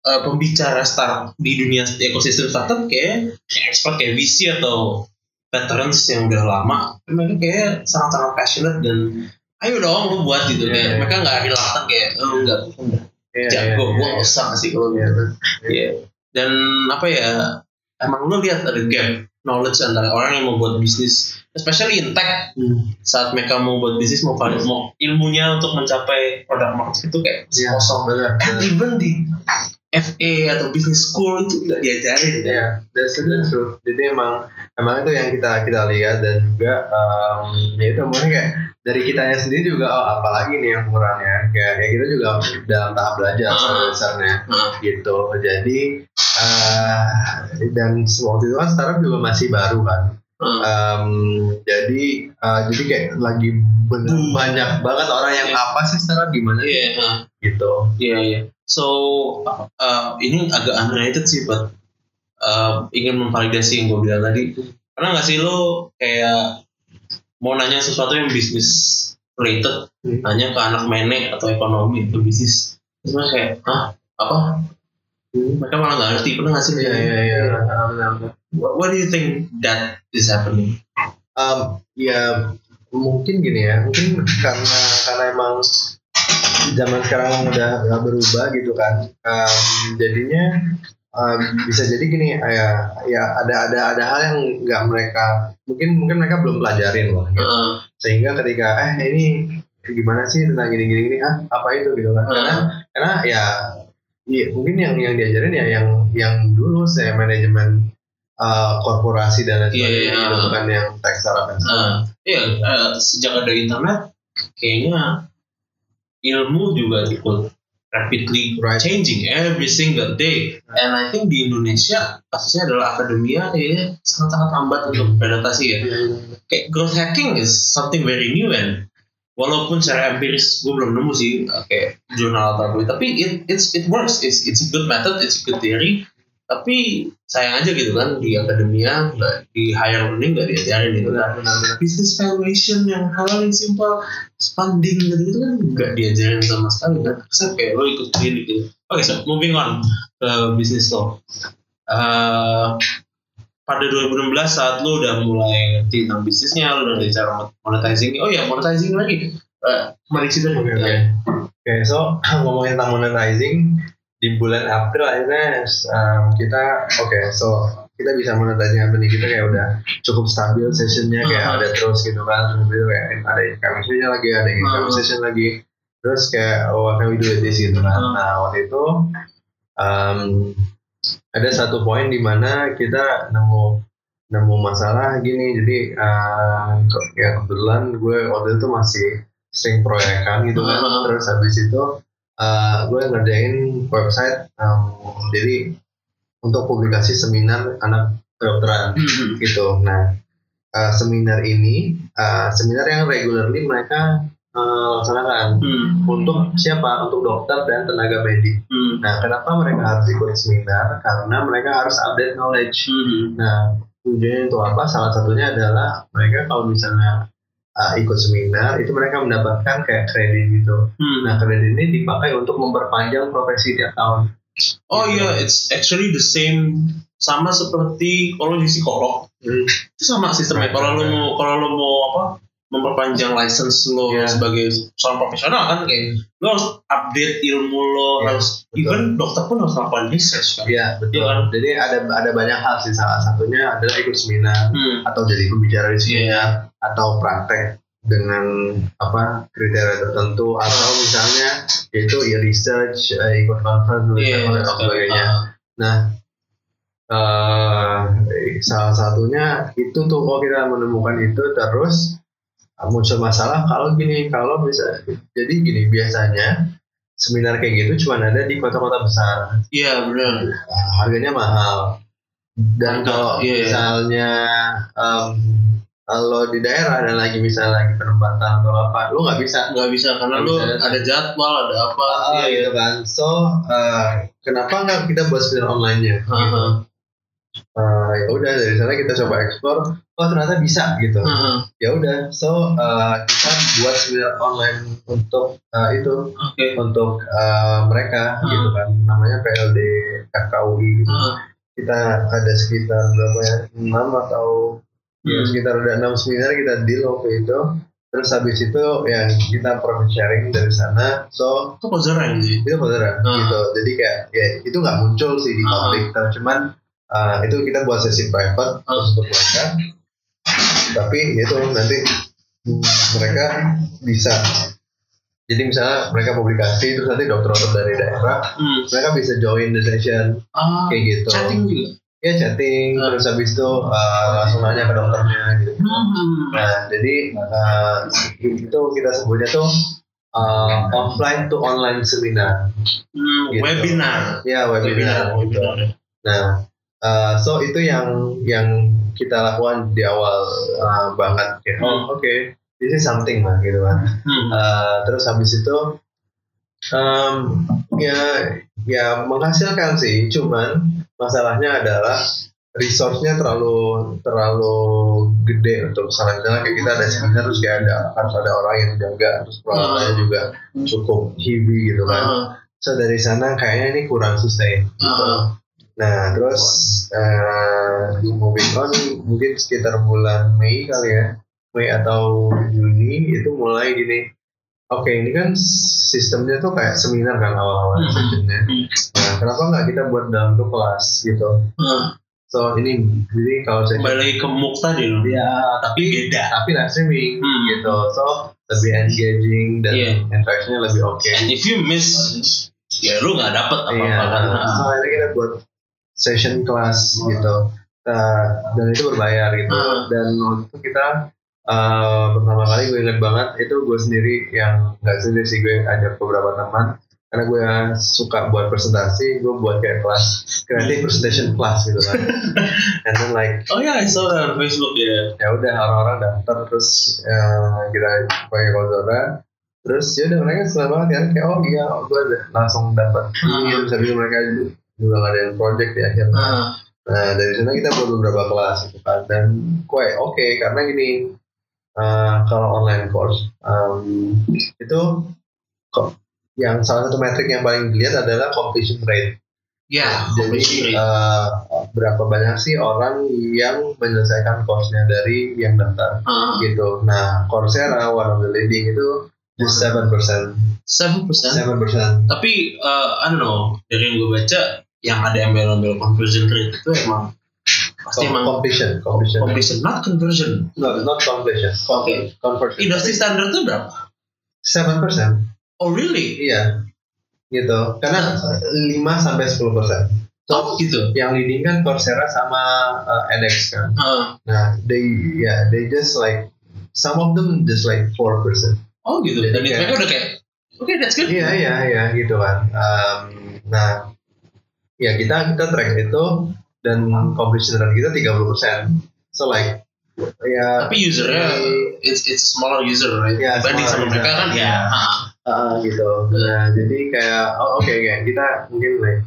eh, pembicara start di dunia ekosistem startup kayak yang expert kayak VC atau veterans yang udah lama, mereka kayak sangat-sangat passionate dan ayo dong lu buat gitu Iya, kayak iya. mereka nggak reluctant kayak oh enggak enggak Iya, jago iya, gue iya. nggak usah ngasih kalau Iya, gitu iya. Iya. dan apa ya emang lu lihat ada gap knowledge antara orang yang mau buat bisnis especially in tech saat mereka mau buat bisnis mau valid mau ilmunya untuk mencapai produk market itu kayak Iya, kosong benar, and even di FA atau business school itu nggak diajarin ya Iya, that's, that's true. Jadi emang emang itu yang kita kita lihat dan juga um, ya itu mungkin kayak dari kitanya sendiri juga oh apalagi nih yang kurang ya kayak ya kita juga dalam tahap belajar Ah. pada dasarnya nah, gitu. Jadi uh, dan waktu itu kan startup juga masih baru kan. Um, jadi uh, jadi kayak lagi bener Hmm. banyak banget orang yang Iya. apa sih startup gimana iya nah. gitu. Iya iya. So uh, ini agak unrelated sih, but uh, ingin memvalidasi yang gue bilang tadi. Pernah nggak sih lo kayak mau nanya sesuatu yang bisnis related, Hmm. nanya ke anak menek atau ekonomi atau bisnis, terus mereka kayak, ah apa? Mereka malah nggak ngerti. Pernah nggak sih? Iya iya. benar-benar. What, what do you think that is happening? Um, ya mungkin gini ya mungkin karena karena emang zaman sekarang udah udah berubah gitu kan um, jadinya uh, bisa jadi gini ya ya ada ada ada hal yang nggak mereka mungkin mungkin mereka belum pelajarin loh gitu. Heeh. sehingga ketika eh ini gimana sih tentang gini gini gini ah apa itu gitu kan karena Heeh. karena ya iya, mungkin yang yang diajarin ya yang yang dulu saya manajemen uh, korporasi dan lain Iya, sebagainya iya. gitu, bukan yang tech startup dan sebagainya. Nah, iya, eh, sejak ada internet, kayaknya ilmu juga ikut rapidly changing every single day. And I think di Indonesia kasusnya adalah akademia kayaknya sangat-sangat lambat untuk beradaptasi ya. Kayak growth hacking is something very new and walaupun secara empiris gue belum nemu sih kayak jurnal atau apa tapi it it's it works it's it's a good method it's a good theory tapi sayang aja gitu kan di akademia nggak di higher learning nggak diajarin gitu kan. Business valuation yang hal yang simpel funding gitu gitu kan nggak diajarin sama sekali kan. Terus kayak lo ikut klinik gitu. Oke so moving on ke bisnis lo. Eh, pada 2016 saat lo udah mulai ngerti tentang bisnisnya lo udah ngerti cara monetizing. Oh ya monetizing lagi. Eh, mari cerita Oke, dong. oke. Oke, so [clears throat] ngomongin tentang monetizing di bulan April akhirnya um, kita oke, so kita bisa monetizing apa nih kita kayak udah cukup stabil sessionnya kayak Uh-huh. ada terus gitu kan, terus itu kayak ada session lagi, ada income Uh-huh. session lagi, terus kayak oh what can we do with this gitu kan. Uh-huh. Nah waktu itu um, ada satu poin di mana kita nemu nemu masalah gini, jadi uh, ya kebetulan gue waktu itu masih sering proyekan gitu kan Uh-huh. terus habis itu uh, gue ngerjain website um, jadi untuk publikasi seminar anak kedokteran Hmm. gitu nah uh, seminar ini uh, seminar yang regularly mereka uh, laksanakan Hmm. untuk siapa untuk dokter dan tenaga medis Hmm. nah kenapa mereka harus ikut seminar karena mereka harus update knowledge Hmm. Nah, tujuannya itu apa? Salah satunya adalah mereka kalau misalnya uh, ikut seminar, itu mereka mendapatkan kayak kredit gitu. Hmm. Nah, kredit ini dipakai untuk memperpanjang profesi tiap tahun. Oh iya, it's actually the same sama seperti kalau di psikolog Hmm. itu sama sistemnya. Kalau lo mau kalau lo mau apa memperpanjang license lo Iya. sebagai seorang profesional kan kayak lo harus update ilmu lo Iya, harus betul. even dokter pun harus melakukan research kan. Iya, betul. Iya kan? Jadi ada ada banyak hal sih. Salah satunya adalah ikut seminar Hmm. atau jadi pembicara di seminar atau praktek dengan apa kriteria tertentu atau misalnya yaitu ya research, eh, ikut conference, Iya. dan sebagainya. Ah. Nah, eh salah satunya itu tuh kalau kita menemukan itu terus muncul masalah kalau gini kalau bisa jadi gini biasanya seminar kayak gitu cuma ada di kota-kota besar Iya benar. Nah, harganya mahal dan kalau iya, iya. misalnya em, kalau di daerah dan lagi misalnya lagi penempatan atau apa lu nggak bisa Nggak bisa karena lo bisa. ada jadwal ada apa. Ah, Iya, iya. gitu kan so eh, kenapa nggak kita buat seminar online-nya gitu. Ah, Eh, ya udah dari sana kita coba explore oh ternyata bisa gitu ah. ya udah so eh, kita buat seminar online untuk eh, itu Oke. untuk eh, mereka Hmm. gitu kan namanya PLD FKUI gitu Ah, kita ada sekitar berapa ya enam atau ya, Hmm. sekitar ada enam seminar kita deal waktu itu terus habis itu ya kita profit sharing dari sana so Itu keren sih. itu beneran Hmm. gitu jadi kayak ya itu nggak muncul sih di publik tapi cuman uh, itu kita buat sesi private Hmm. untuk mereka tapi itu nanti hmm, mereka bisa jadi misalnya mereka publikasi terus nanti dokter-dokter dari daerah Hmm. mereka bisa join the session Ah, kayak gitu chatting juga. ya chatting Hmm. terus habis itu uh, langsung nanya ke dokternya gitu Hmm. Nah, jadi uh, itu kita sebutnya tuh uh, offline to online seminar. Hmm, Gitu. Webinar. Ya, webinar. gitu. Webinar. Nah, uh, so itu yang yang kita lakukan di awal uh, banget. Kayak, oh, Hmm. oke, this is something lah gitu kan. Hmm. Uh, terus habis itu, um, ya, ya menghasilkan sih. Cuman masalahnya adalah resource-nya terlalu terlalu gede untuk misalnya misalnya kayak kita ada seminar terus kayak ada harus ada orang yang jaga terus peralatannya juga cukup heavy gitu kan. So dari sana kayaknya ini kurang sustain. Gitu. ah. Nah terus eh moving on mungkin sekitar bulan Mei kali ya Mei atau Juni itu mulai gini oke ini kan sistemnya tuh kayak seminar kan awal-awal Hmm. sessionnya. Hmm. Nah, kenapa nggak kita buat dalam tuh kelas gitu? Nah, So ini jadi kalau saya kembali ke MOOC tadi loh. ya Tapi beda. tapi live streaming Hmm. gitu. So lebih engaging dan Iya. interaksinya lebih oke. And if you miss, ya lu nggak dapet apa-apa Iya. kan. So akhirnya kita buat session kelas gitu. Nah, dan itu berbayar gitu. Hmm. Dan waktu itu kita eh, pertama kali gue inget banget itu gue sendiri yang nggak sendiri sih gue ajak beberapa teman karena gue suka buat presentasi gue buat kayak kelas creative presentation class gitu kan [laughs] and then like Oh ya, I saw that on Facebook ya. ya udah orang-orang daftar terus eh, kita pakai Coursera terus ya udah mereka senang banget kan kayak oh iya gue ada- langsung dapat Hmm. terus habis itu mereka juga ngadain project di akhirnya Ah, nah dari sana kita buat beberapa kelas gitu kan dan quite oke karena gini eh, kalau online course em, itu kok yang salah satu metrik yang paling dilihat adalah completion rate ya, jadi compulsory. eh, berapa banyak sih orang yang menyelesaikan course-nya dari yang daftar Ah, gitu. Nah, Coursera one of the leading itu just seven percent, seven percent. seven percent. Tapi, uh, I don't know, dari yang gue baca, yang ada yang ambil conversion rate itu emang pasti emang Completion, completion. completion, not conversion. No, not completion. Oke. Conversion. Industri standar itu berapa? Seven percent. Oh really? Iya, gitu. Karena 5 sampai sepuluh persen. Oh gitu. Yang leading kan Coursera sama uh, edX kan. Ah, Nah, they yeah, they just like some of them just like four percent. oh gitu. Jadi Dan itu mereka udah kayak, oke that's good. Iya iya iya gitu kan. Um, nah, ya kita kita track itu dan completion rate kita 30%. So like ya Tapi usernya, it's it's a smaller user, right? Iya, Dibanding sama mereka kan ya. uh, gitu. Nah, jadi kayak oh, oke kayak kita mungkin like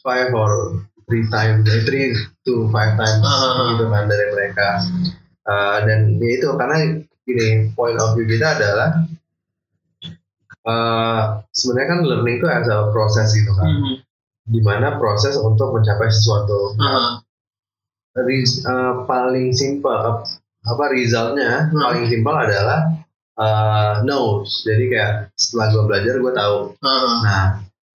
five or three times, eh, three to five times Ah. gitu kan dari mereka. Uh, dan ya itu karena gini point of view kita adalah uh, sebenarnya kan learning itu as a proses gitu kan. Hmm. Di mana proses untuk mencapai sesuatu Ah, Res- eh, paling simpel ap- apa resultnya Hmm. paling simpel adalah eh, notes jadi kayak setelah gue belajar gue tahu ah. nah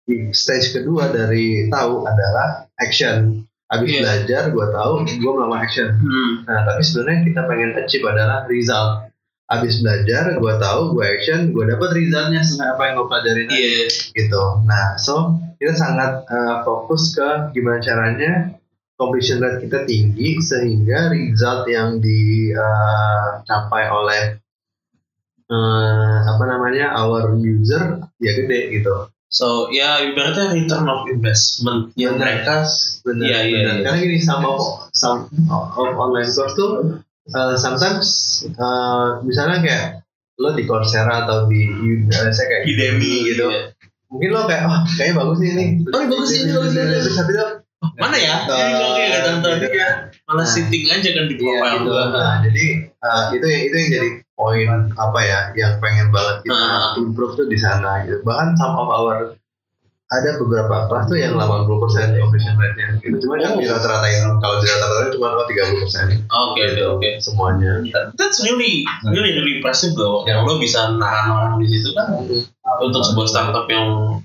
di stage kedua dari tahu adalah action habis Iya. belajar gue tahu gue melakukan action Hmm. nah tapi sebenarnya kita pengen achieve adalah result habis belajar gue tahu gue action gue dapat resultnya sesuai apa yang gue pelajarin tadi Iya. gitu. Nah, so kita sangat uh, fokus ke gimana caranya completion rate kita tinggi sehingga result yang dicapai oleh uh, apa namanya our user ya gede gitu. So ya ibaratnya return of investment yang mereka benar, iya, benar. iya. Karena gini sama of online course tuh uh, sometimes uh, misalnya kayak lo di Coursera atau di uh, saya kayak Udemy gitu. iya. Mungkin lo kayak oh kayaknya bagus nih ini. Oh, ini bagus ini bagus nih. Terus habis itu Mana ya? Uh, Ini oke gak tonton. gitu kan. Malah Nah. sitting aja kan di Iya gitu. Nah, jadi uh, itu yang itu yang jadi poin apa ya yang pengen banget kita Ah. improve tuh di sana gitu. Bahkan some of our ada beberapa kelas tuh yang 80% completion rate-nya gitu. Cuma kan Oh. di rata-ratain kalau di rata-ratain cuma oh 30% Oke oke oke. semuanya. That's really really really impressive loh. Yang lo bisa nahan orang di situ kan untuk sebuah startup yang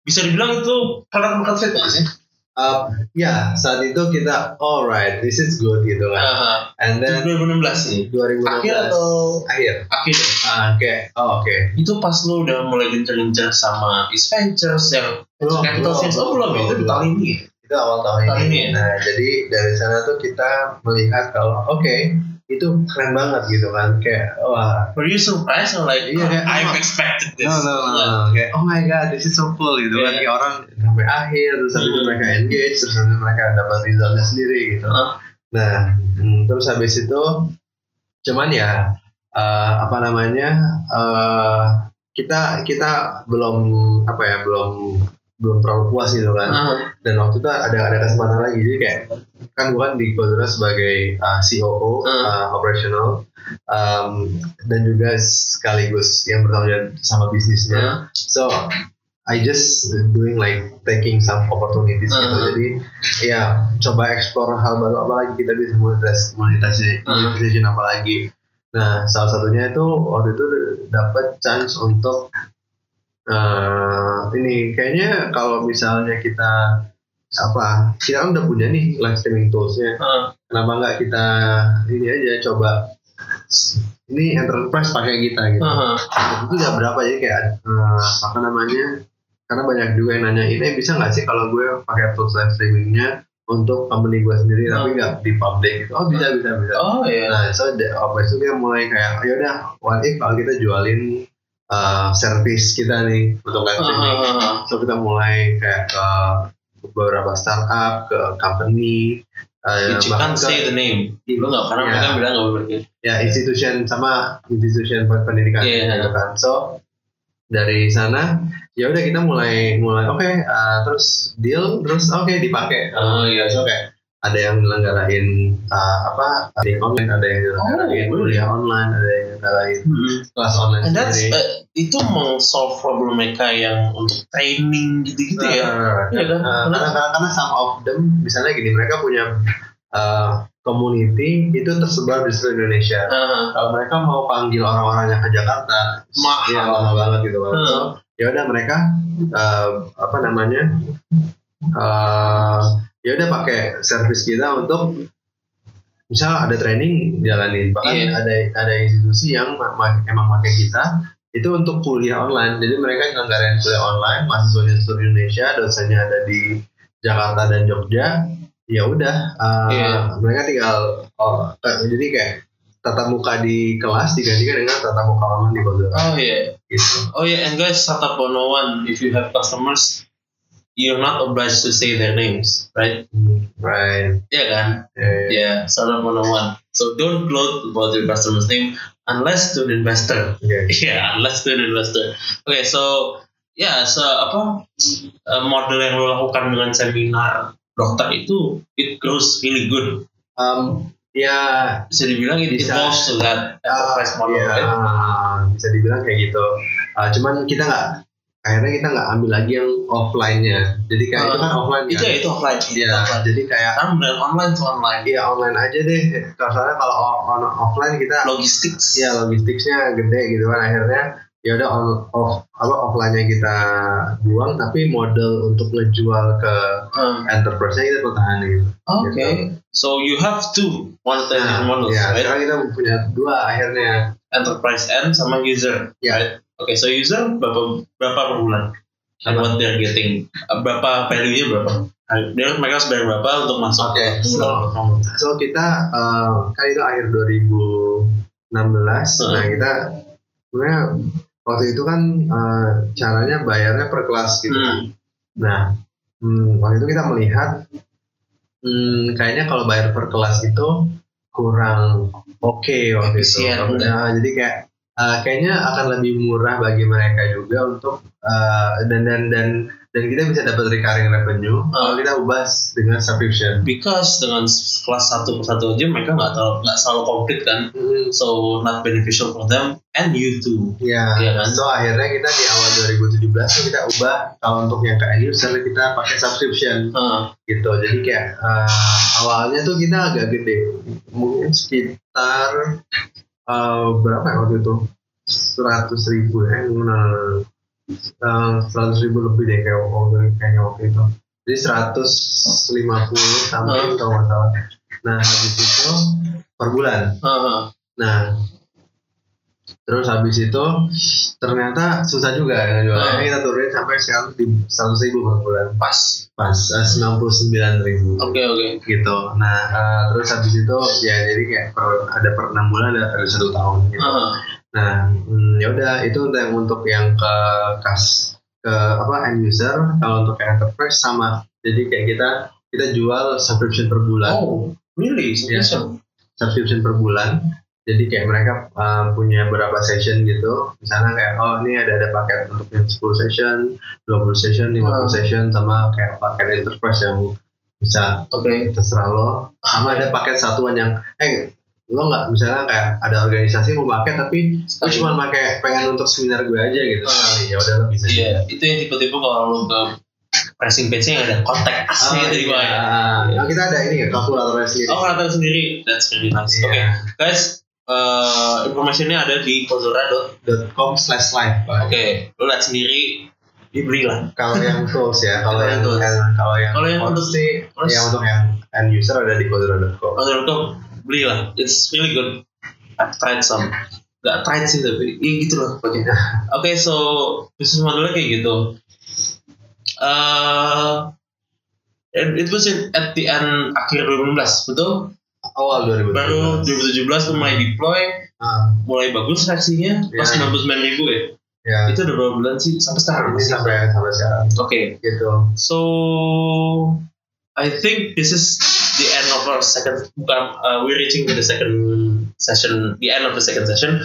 bisa dibilang itu product market fit sih? Uh, ya saat itu kita alright this is good gitu kan. Uh, And then 2016 nih. 2016 Akhir atau akhir. akhir? Ah, Oke, oh, oke. Itu pas lo udah mulai gencar-gencar sama East Ventures yang Belum, capital belum, belum ya? Itu di belum. tahun ini. ya? itu awal tahun Tahun ini. ini ya? Nah, jadi dari sana tuh kita melihat kalau oke itu keren banget gitu kan kayak wah Were you surprised or like Iya, kayak, I've oh. expected this? no no no, no. kayak oh my god this is so cool gitu kan Iya. kayak orang sampai akhir terus habis itu Hmm. mereka engage terus habis mereka dapat resultnya sendiri gitu. Hah? Nah hmm, terus habis itu cuman ya eh, apa namanya eh, kita kita belum apa ya belum belum terlalu puas gitu kan Ah, dan waktu itu ada ada kesempatan lagi jadi kayak kan gue kan di Kodora sebagai uh, COO Hmm. uh, operational um, dan juga sekaligus yang bertanggung jawab sama bisnisnya ah. so I just doing like taking some opportunities gitu Hmm. jadi ya coba explore hal baru apa lagi kita bisa monetize monetization Hmm. monetization apa lagi Nah, salah satunya itu waktu itu dapat chance untuk eh ini kayaknya kalau misalnya kita apa kita kan udah punya nih live streaming toolsnya Ah, kenapa nggak kita ini aja coba ini enterprise pakai kita gitu ah, itu nggak berapa jadi kayak eh, apa namanya karena banyak juga yang nanya ini bisa nggak sih kalau gue pakai tools live streamingnya untuk company gue sendiri tapi Hmm. nggak di public gitu oh bisa bisa bisa Oh iya. Nah, so apa itu kita mulai kayak, ya udah, what if kalau kita jualin uh, service kita nih untuk live streaming. Ah, ah, ah. So kita mulai kayak ke beberapa startup, ke company, uh, You can't say the name. Lu nggak karena Ya. mereka bilang nggak boleh. ya institution sama institution pendidikan Iya. gitu kan. So dari sana ya udah kita mulai mulai oke uh, terus deal terus oke dipakai. Oh, iya. So kayak ada yang nyelenggarain uh, apa ada yang online ada yang nyelenggarain Oh, kuliah online ada yang nyelenggarain Hmm. kelas online And that's sendiri. uh, itu meng-solve problem mereka yang untuk training gitu-gitu ya. Uh, Iya kan? uh, karena, karena karena some of them misalnya gini mereka punya uh, community itu tersebar di seluruh Indonesia. Ah, Kalau mereka mau panggil orang-orangnya ke Jakarta, Mahal. ya mahal banget gitu kan. Hmm. So, ya udah mereka uh, apa namanya? Uh, ya udah pakai service kita untuk misal ada training jalanin bahkan Iya. ada ada institusi yang ma- ma- emang pakai kita itu untuk kuliah online jadi mereka nyelenggarain kuliah online mahasiswanya seluruh Indonesia dosennya ada di Jakarta dan Jogja ya udah uh, Iya. mereka tinggal oh, eh, jadi kayak tatap muka di kelas digantikan dengan tatap muka online di konsul Oh iya. gitu Oh yeah, and guys, startup 101, if you have customers, you're not obliged to say their names, right? Hmm, right Iya kan? Eh, Yeah, startup 101. So don't gloat about your customer's name unless to an investor. oke. [laughs] Yeah, unless to an investor. Okay, so ya, so apa uh, model yang lo lakukan dengan seminar dokter itu it goes really good. Um, ya Bisa dibilang it Bisa. involves to that enterprise model, Iya, right? bisa dibilang kayak gitu. Ah, cuman kita nggak, akhirnya kita nggak ambil lagi yang offline-nya. Jadi kayak itu kan offline Itu kan. ya itu offline. Iya, jadi kayak Sekarang beneran online to online. Iya online aja deh. Karena kalau on- offline kita Logistik. ya logistiknya gede gitu kan akhirnya ya udah on off apa offline-nya kita buang tapi model untuk ngejual ke Um, enterprise-nya kita pertahanin. Okay. So you have two monetization models, ya, right? sekarang kita punya dua akhirnya. Enterprise end sama user. Ya. Right? Okay, so user berapa berapa per bulan? And what they're getting? Uh, Berapa value-nya berapa? Uh, Dia mereka harus bayar berapa untuk masuk Oke, ke so-? So kita eh, kan itu akhir 2016. Hmm. Nah kita sebenarnya waktu itu kan eh, caranya bayarnya per kelas gitu. Hmm. Nah hmm, waktu itu kita melihat hmm, kayaknya kalau bayar per kelas itu kurang oke waktu Efisien. itu. Nah, jadi kayak eh, kayaknya akan lebih murah bagi mereka juga untuk eh, dan dan dan dan kita bisa dapat recurring revenue kalau kita ubah dengan subscription. Because dengan kelas satu persatu aja mereka nggak terlalu nggak selalu komplit kan, Hmm, so not beneficial for them and you too. Ya, Iya kan? so akhirnya kita di awal 2017 tuh kita ubah kalau untuk yang end user kita pakai subscription Uh, gitu. Jadi kayak eh, awalnya tuh kita agak gede, mungkin sekitar eh, berapa ya waktu itu? Seratus ribu ya. Eh, seratus ribu lebih deh kayak waktu kayaknya waktu itu. Jadi 150 sampai Hmm. kalau nggak salah. Nah habis itu per bulan. uh, Nah, terus habis itu ternyata susah juga ya jualnya. Hmm. Kita turunin sampai sekarang di seratus ribu per bulan. pas. Pas sembilan puluh sembilan ribu. Oke oke. Gitu. Nah, eh, terus habis itu ya jadi kayak per, ada per enam bulan ada per satu tahun. Gitu. Uh, Nah, hmm, ya udah itu yang untuk yang ke kas ke apa end user. Kalau untuk yang enterprise sama. Jadi kayak kita kita jual subscription per bulan oh, really? Iya. So, subscription per bulan. Jadi kayak mereka uh, punya beberapa session gitu. Misalnya kayak oh ini ada ada paket untuk yang 10 session, 20 session, 50 Hmm. session sama kayak paket enterprise yang bisa Oke. terserah lo. Sama ada paket satuan yang eh lo nggak misalnya kayak ada organisasi mau pakai tapi lo cuma pakai pengen untuk seminar gue aja gitu. Hmm. Ya udah lo bisa. Iya, itu yang tipe-tipe kalau lu ke pricing page-nya yang ada kontak asli Ah, dari iya. bawah. Nah, kita ada ini ya kalkulatornya sendiri. Oh, kelihatan sendiri. That's really nice. Iya. Oke, guys, eh informasinya ada di Coursera. .com slash live. Oke, lu lihat sendiri dibeli lah. Kalau yang tools ya, kalau Kalau yang yang tools. yang- kalau yang Kalau yang untuk- sih, terus- yang untuk yang end user ada di Coursera.com. Coursera.com beli lah. It's really good. I've tried some. Gak tried sih tapi ya gitu loh pokoknya. [laughs] Oke, so bisnis modelnya kayak gitu. Eh, and it was in, at the end akhir 2016, betul? Awal 2000. Baru 2017 tuh mulai deploy, Ah, mulai bagus reaksinya, pas Ya. 99 ribu ya. ya. Itu udah berapa bulan sih? Sampai sekarang Ini sampai sampai sekarang Oke, gitu. so I think this is the end of our second. Bukan, uh, we're reaching to the second session, the end of the second session.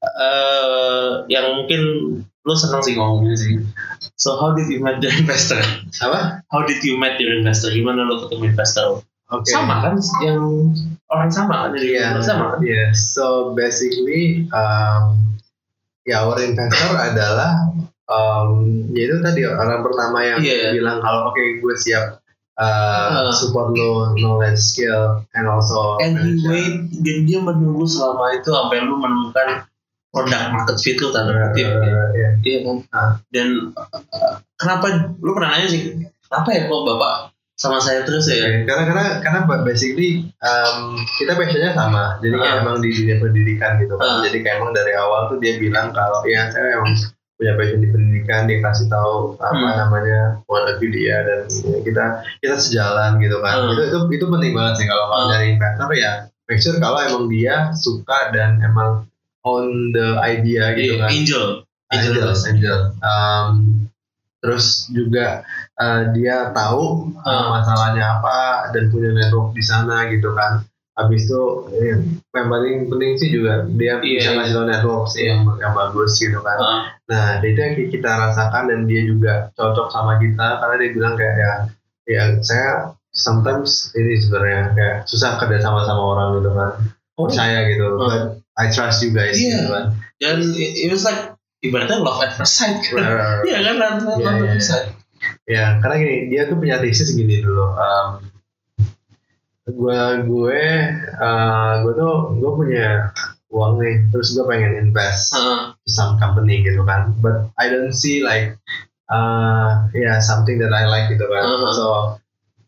Uh, yang mungkin lo senang sih ngomongin sih. So how did you meet the investor? Apa? How did you meet your investor? Gimana lo ketemu investor? Oke. Sama kan? Yang orang sama kan? Jadi Iya, sama kan? iya. So basically, um, ya our investor [laughs] adalah um, yaitu tadi orang pertama yang Iya. bilang kalau oke gue siap uh, Uh. support lo knowledge skill and also And he wait, dan dia menunggu selama itu sampai lu menemukan produk market fit lu tanda kutip. ya. Uh, iya. Iya kan? Ah. Dan uh, kenapa lu pernah nanya sih? Kenapa ya kok bapak sama saya terus ya? Karena karena karena basically um, kita passionnya sama, jadi Ah. emang di dunia pendidikan gitu kan. Ah. Jadi kayak emang dari awal tuh dia bilang kalau ya saya emang punya passion di pendidikan, dia kasih tahu apa Hmm. namanya point of view dia dan ya, kita kita sejalan gitu kan. Hmm. Itu itu itu penting banget sih kalau kalau dari investor ya make sure kalau emang dia suka dan emang on the idea gitu kan. Angel. Angel. Angel, Angel. Um, terus juga uh, dia tahu uh, Ah. masalahnya apa dan punya network di sana gitu kan. Habis itu eh, yang paling penting sih juga dia Iya, bisa iya. ngasih tau network sih yang, yang bagus gitu kan. Ah, Nah itu yang kita rasakan dan dia juga cocok sama kita karena dia bilang kayak ya ya saya sometimes ini sebenarnya kayak susah kerja sama sama orang gitu kan. Oh. Percaya gitu. Ah. But I trust you guys Iya. gitu kan. Dan it, it was like ibaratnya love at first sight kan? Iya kan? Love love Iya, at iya, first sight. Ya, karena gini, dia tuh punya thesis gini dulu. Um, gue gue uh, gue tuh gue punya uang nih, terus gue pengen invest to some company gitu kan. But I don't see like uh, yeah something that I like gitu kan. Uh-huh. So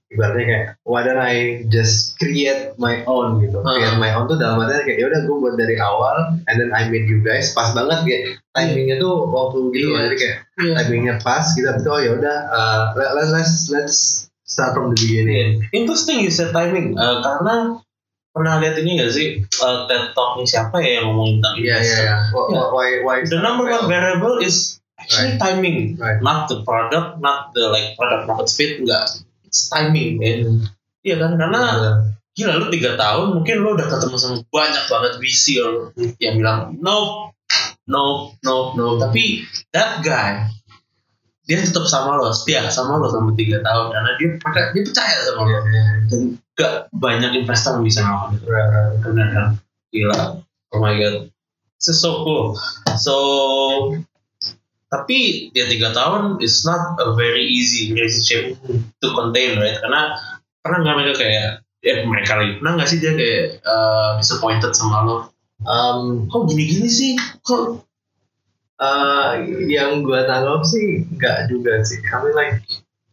ibaratnya kayak why don't I just create my own gitu. Uh-huh. Create my own tuh dalam artinya kayak yaudah gue buat dari awal and then I meet you guys pas banget kayak timingnya tuh waktu gitu Iya. jadi kayak iya. timingnya pas kita gitu oh ya udah uh, let, let- let's let's start from the beginning Iya. Interesting you said timing Eh, karena pernah lihat ini gak sih eh, TED Talk siapa ya yang ngomongin tentang iya iya investor? iya Wh- Iya. why why The number one variable is actually timing, Right. not the product, not the like product market fit, enggak. It's timing, man. Iya kan? Karena gila lu tiga tahun mungkin lu udah ketemu sama banyak banget VC yang bilang no, no, no, no. Tapi that guy dia tetap sama lo, setia sama lo selama tiga tahun karena dia percaya, dia percaya sama Iya, lo. iya. Dan gak banyak investor yang bisa ngelakuin itu. Benar kan? Gila. Oh my god. Is so cool. So tapi ya tiga tahun is not a very easy relationship to contain right? Karena pernah nggak mereka kayak ya mereka lagi pernah nggak sih dia kayak uh, disappointed sama lo? Um, kok gini-gini sih? Kok uh, yang gue tangkap sih nggak juga sih. Kami like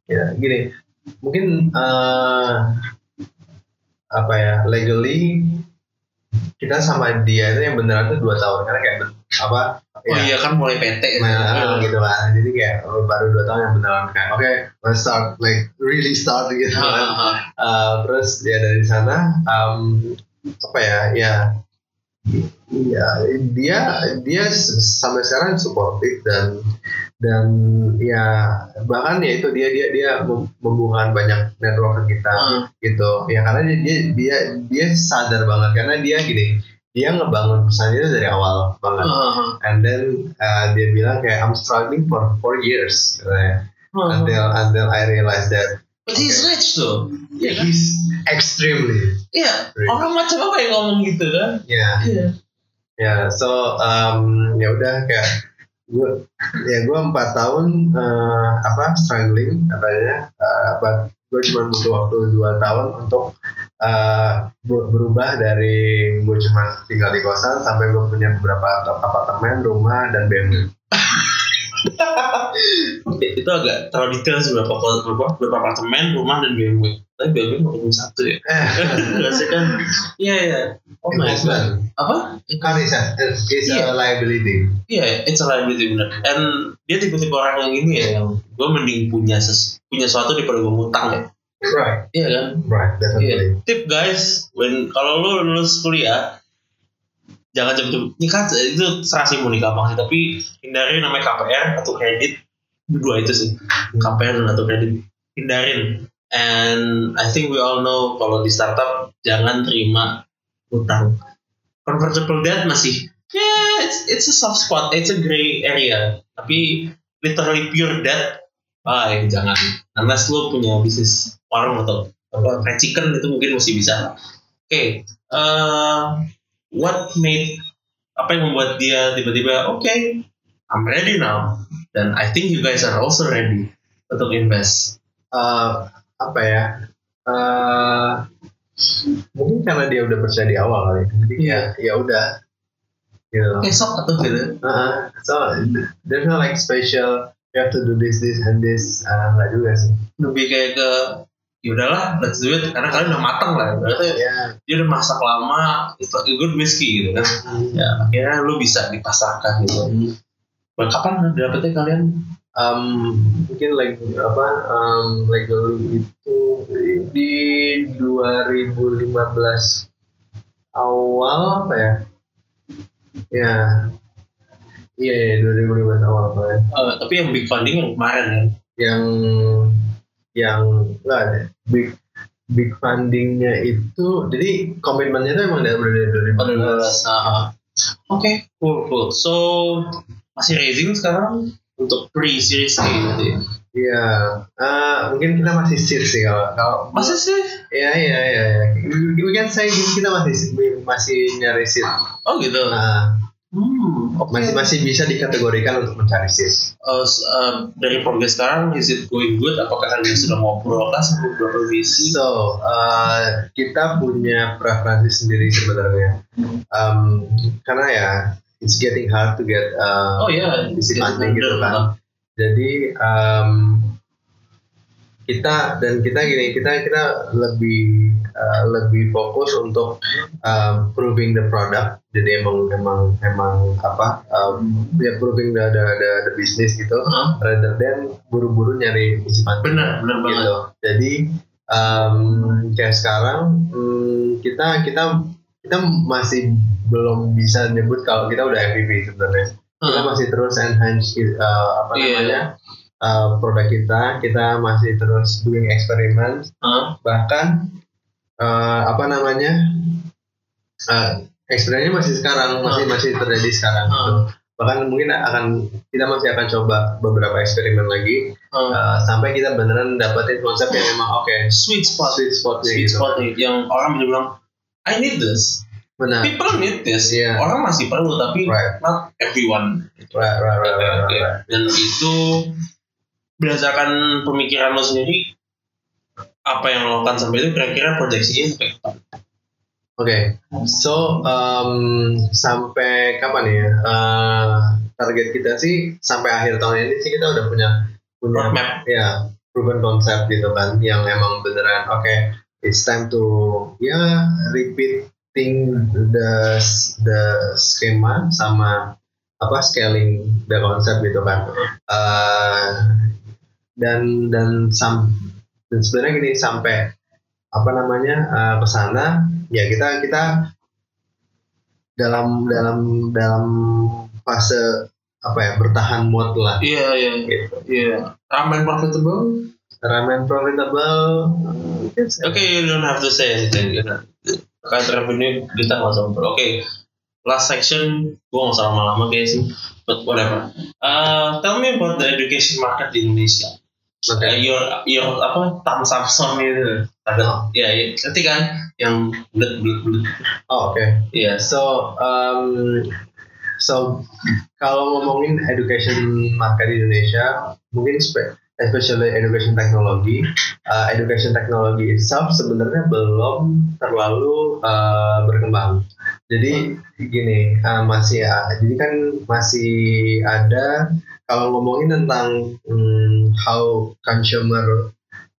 ya gini. Mungkin uh, apa ya legally kita sama dia itu yang beneran tuh dua tahun. Karena kayak apa? Oh ya, iya kan mulai PT Nah, gitu kan jadi kayak oh, baru dua tahun yang beneran kayak oke let's start like really start gitu Ah, kan. Ah, ah. Uh, terus ya dari sana um, apa ya ya ya dia dia sampai sekarang supportive dan dan ya bahkan ya itu dia dia dia mem- membukakan banyak network ke kita Ah. gitu. Ya karena dia dia dia, dia sadar banget. Karena dia gini dia ngebangun itu dari awal banget ah, and then uh, dia bilang kayak I'm struggling for four years katanya. ah. until until I realize that But he's Okay. rich tuh Iya kan? he's extremely Iya, Rich. orang macam apa yang ngomong gitu kan? ya Iya. ya so um, ya udah kayak gue ya gue empat tahun uh, apa struggling katanya uh, but gue cuma butuh waktu dua tahun untuk uh, ber- berubah dari gue cuma tinggal di kosan sampai gue punya beberapa apartemen, rumah dan BMW. itu agak terlalu detail sih berapa berapa berapa apartemen rumah dan BMW tapi BMW cuma satu ya? Biasanya kan? Iya iya. Oh my god. Investment. apa? Kan is a, Iya. liability. iya it's a liability bener. And dia tipe-tipe orang yang gini ya yang gue mending punya ses, punya sesuatu daripada gue ngutang ya Right, iya kan? Right, definitely. Iya. Tip guys, when kalau lu lulus kuliah jangan cepet-cepet nikah itu serah sih mau nikah sih tapi hindari namanya KPR atau kredit dua itu sih KPR dan atau kredit hindarin. And I think we all know kalau di startup jangan terima utang. Convertible debt masih yeah it's it's a soft spot it's a gray area tapi literally pure debt ah jangan. Unless lu punya bisnis warung atau apa fried chicken itu mungkin masih bisa oke eh, what made apa yang membuat dia tiba-tiba oke I'm ready now dan I think you guys are also ready untuk invest Uh, apa ya? Uh, mungkin karena dia udah percaya di awal kali. Jadi Iya. ya, ya udah. Gitu. besok atau gitu Uh, so there's no like special. You have to do this, this, and this. Uh, nggak juga sih. lebih kayak ke ya udahlah let's do it karena kalian udah matang lah berarti Ya. dia udah masak lama itu a good whiskey gitu kan ya akhirnya lu bisa dipasarkan gitu Bah, kapan dapetnya kalian Um, mungkin like apa? Um, like dulu itu di 2015 awal apa ya? Ya. Iya, iya 2015 awal apa ya? Eh, tapi yang big funding yang kemarin ya yang yang enggak ada big big fundingnya itu jadi komitmennya itu emang dari dari 2015 Ah, Oke, cool, cool. So masih raising sekarang untuk pre series A nanti. Iya, eh, mungkin kita masih sir sih kalau kalau Masa sih? Iya iya iya. iya. We can say kita masih masih nyari seat. Oh gitu. Nah, Hmm, masih masih bisa dikategorikan untuk mencari seat. Eh, s- eh, dari progres sekarang, is it going good? Apakah kalian sudah ngobrol kah sama beberapa visi? So, uh, kita punya preferensi sendiri sebenarnya. Um, karena ya, it's getting hard to get uh, Oh ya, visi funding gitu kan. Jadi um, kita dan kita gini kita kita lebih uh, lebih fokus untuk um, proving the product. Jadi emang emang emang apa um, ya proving the the, the, the business gitu. Hah? Rather than buru-buru nyari funding Benar, benar banget. gitu. Jadi um, kayak sekarang hmm, kita kita kita masih belum bisa nyebut kalau kita udah MVP sebenarnya. Kita Hmm. masih terus enhance uh, apa Iya. namanya uh, produk kita. Kita masih terus doing eksperimen. Hah? Bahkan uh, apa namanya uh, eksperimennya masih sekarang masih masih terjadi sekarang. Gitu. Bahkan mungkin akan kita masih akan coba beberapa eksperimen lagi Hmm. uh, sampai kita beneran dapetin konsep yang memang oke Sweet spot. sweet spotnya Sweet gitu. spot yang orang bilang, I need this. Benar. People need this. Iya. Orang masih perlu, tapi Right. not everyone. Right, right, right, right, right, right. Dan itu berdasarkan pemikiran lo sendiri, apa yang lo lakukan sampai itu kira-kira proyeksinya sampai kapan? Oke, so um, sampai kapan ya? Uh, target kita sih sampai akhir tahun ini sih kita udah punya punya Roadmap. ya proven konsep gitu kan, yang emang beneran oke, it's time to ya repeating the the schema sama apa scaling the concept gitu kan. Uh, dan dan sam dan sebenarnya gini sampai apa namanya uh, ke sana ya kita kita dalam dalam dalam fase apa ya bertahan mood lah Iya, iya, gitu. iya. Ramen profitable? Ramen profitable Oke, you don't have to say anything. You know. Kan revenue kita nggak usah. Oke, last section, gue nggak usah lama-lama kayak sih. But whatever. Uh, tell me about the education market di Indonesia. Uh, your, your apa Tam Samson itu. Ada, ya, ya, ngerti kan? Yang bulat bulat bulat. oh, oke Iya. so um, so kalau ngomongin education market di Indonesia mungkin spe- especially education technology, uh, education technology itself sebenarnya belum terlalu uh, berkembang. Jadi gini, uh, masih uh, jadi kan masih ada kalau ngomongin tentang um, how consumer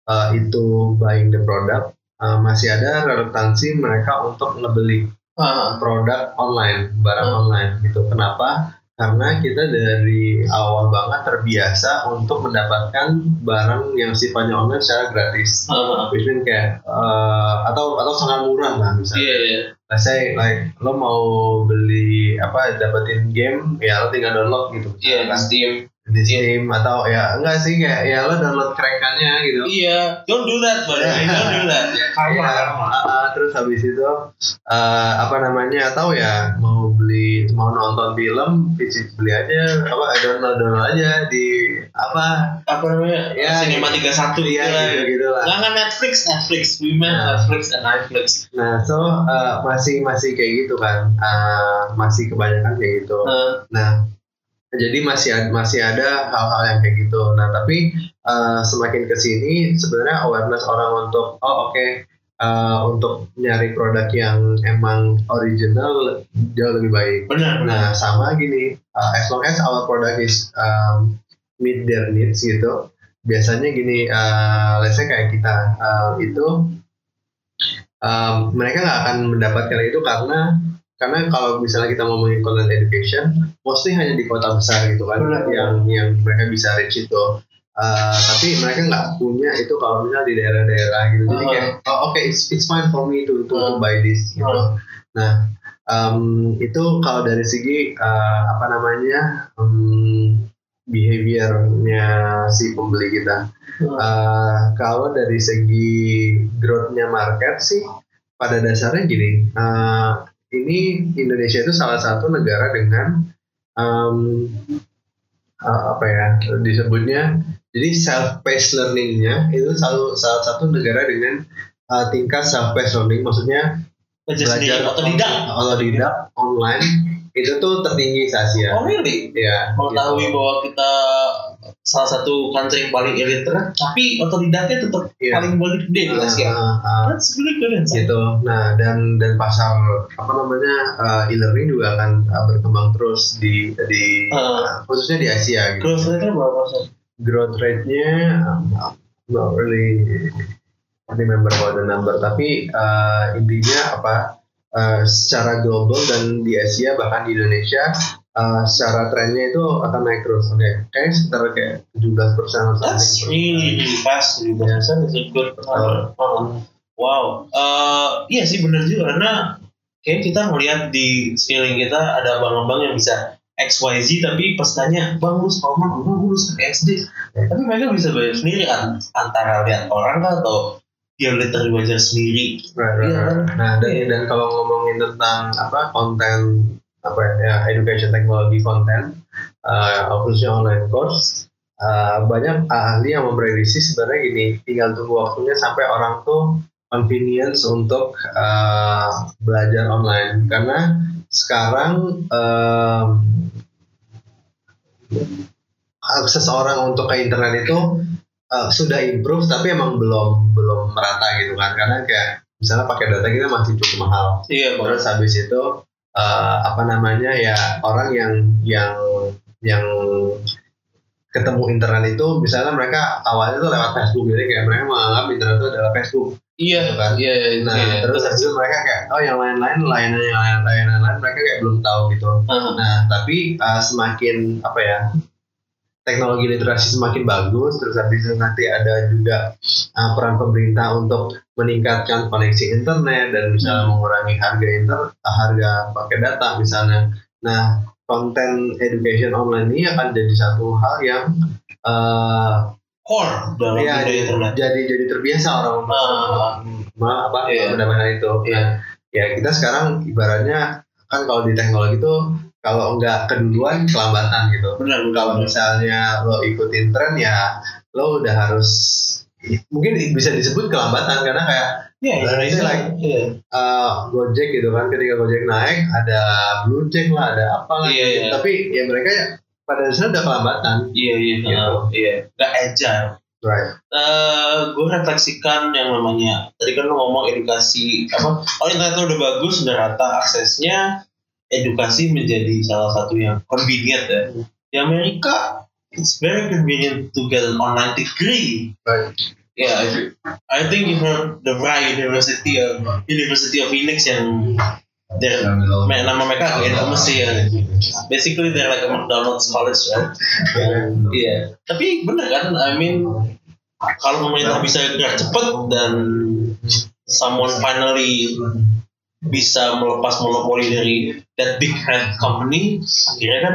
uh, itu buying the product, uh, masih ada relevansi mereka untuk ngebeli uh, produk online, barang uh. online gitu. Kenapa? Karena kita dari awal banget terbiasa untuk mendapatkan barang yang sifatnya online secara gratis, uh, which mean kayak uh, atau atau sangat murah lah misalnya. Yeah, yeah. Let's say like lo mau beli apa dapetin game ya lo tinggal download gitu. Iya yeah, Steam di Steam atau ya enggak sih kayak ya lo download crackannya gitu. Iya, don't do that, but don't do that. Ya, ya, uh, terus habis itu uh, apa namanya atau ya mau beli mau nonton film beli aja apa download download aja di apa apa namanya ya Cinema tiga satu ya gitu, gitu lah. Nggak Netflix Netflix we meant nah. Netflix and Netflix. Nah so uh, masih masih kayak gitu kan uh, masih kebanyakan kayak gitu. Uh. Nah jadi masih ada, masih ada hal-hal yang kayak gitu. Nah tapi uh, semakin ke sini sebenarnya awareness orang untuk oh oke okay, uh, eh, untuk nyari produk yang emang original jauh lebih baik. Benar. Nah sama gini, uh, as long as our product is um, meet their needs gitu, biasanya gini, uh, let's say kayak kita uh, itu um, mereka nggak akan mendapatkan itu karena karena kalau misalnya kita ngomongin content education mostly hanya di kota besar gitu kan Benar. yang yang mereka bisa reach itu. Uh, tapi mereka nggak punya itu kalau misalnya di daerah-daerah gitu. Jadi kayak oh oke okay, it's, it's fine for me to to, to buy this gitu. Nah um, itu kalau dari segi uh, apa namanya um, behaviornya si pembeli kita. Uh, kalau dari segi growthnya market sih pada dasarnya gini uh, ini Indonesia itu salah satu negara dengan um, uh, apa ya disebutnya jadi self paced learningnya itu selalu salah satu negara dengan uh, tingkat self paced learning maksudnya belajar otodidak otodidak online itu tuh tertinggi se Asia. Oh really? Ya. Mengetahui gitu. bahwa kita salah satu country yang paling illiterate tapi otodidaknya tetap yeah. paling boleh gede di Asia. Uh, uh, That's really good Gitu. Nah dan dan pasar apa namanya uh, e-learning juga akan uh, berkembang terus di di uh, khususnya di Asia. Gitu. Growth rate-nya berapa persen? Growth rate-nya um, not really remember about the number tapi uh, intinya apa uh, secara global dan di Asia bahkan di Indonesia uh, secara trennya itu akan naik terus. Oke, okay. kayak sekitar kayak 17 persen atau fast. 17 persen Wow, uh, iya sih benar juga karena kayak kita melihat di sekeliling kita ada abang-abang yang bisa XYZ tapi pas tanya bang lu sekolah mana? Bang lu. Yeah. Tapi mereka bisa bayar sendiri kan antara lihat orang kan atau dia lihat dari wajah sendiri. Right, right, right. Nah dan, yeah. dan kalau ngomongin tentang apa konten apa ya education technology content uh, khususnya online course uh, banyak ahli yang memprediksi sebenarnya gini tinggal tunggu waktunya sampai orang tuh convenience untuk uh, belajar online karena sekarang uh, akses orang untuk ke internet itu uh, sudah improve tapi emang belum belum merata gitu kan karena kayak misalnya pakai data kita masih cukup mahal. Iya. Terus habis itu uh, apa namanya ya orang yang yang yang ketemu internet itu misalnya mereka awalnya tuh lewat Facebook jadi kayak mereka menganggap internet itu adalah Facebook. Iya gitu kan? iya, iya nah iya, terus habis itu mereka kayak oh yang lain-lain layanan yang lain layanan lain mereka kayak belum tahu gitu. Uh-huh. nah tapi uh, semakin apa ya teknologi literasi semakin bagus terus habis itu nanti ada juga uh, peran pemerintah untuk meningkatkan koneksi internet dan misalnya hmm. mengurangi harga inter harga pakai data misalnya nah konten education online ini akan jadi satu hal yang uh, core dalam ya, internet jadi jadi terbiasa orang uh, apa iya. mendapatkan itu iya. nah, ya kita sekarang ibaratnya kan kalau di teknologi itu kalau enggak keduluan kelambatan gitu. Benar, Kalau misalnya lo ikutin tren ya lo udah harus mungkin bisa disebut kelambatan karena kayak yeah, yeah, yeah, like yeah. Uh, Gojek gitu kan ketika Gojek naik ada Blue Jack lah ada apa lah yeah, yeah. tapi ya mereka pada dasarnya udah kelambatan. Iya iya Gitu. uh, iya. Gak agile. Right. Eh, gue refleksikan yang namanya tadi kan lo ngomong edukasi apa kalau internet udah bagus udah rata aksesnya edukasi menjadi salah satu yang convenient ya. Di Amerika it's very convenient to get an online degree. Right. yeah I- I think you heard the Vry University of University of Phoenix yang their me- nama mereka agak infamous sih ya basically they're like a McDonald's college right? Iya, tapi bener kan? I mean, kalau pemerintah bisa gerak cepat dan someone finally bisa melepas monopoli dari that big red company, akhirnya kan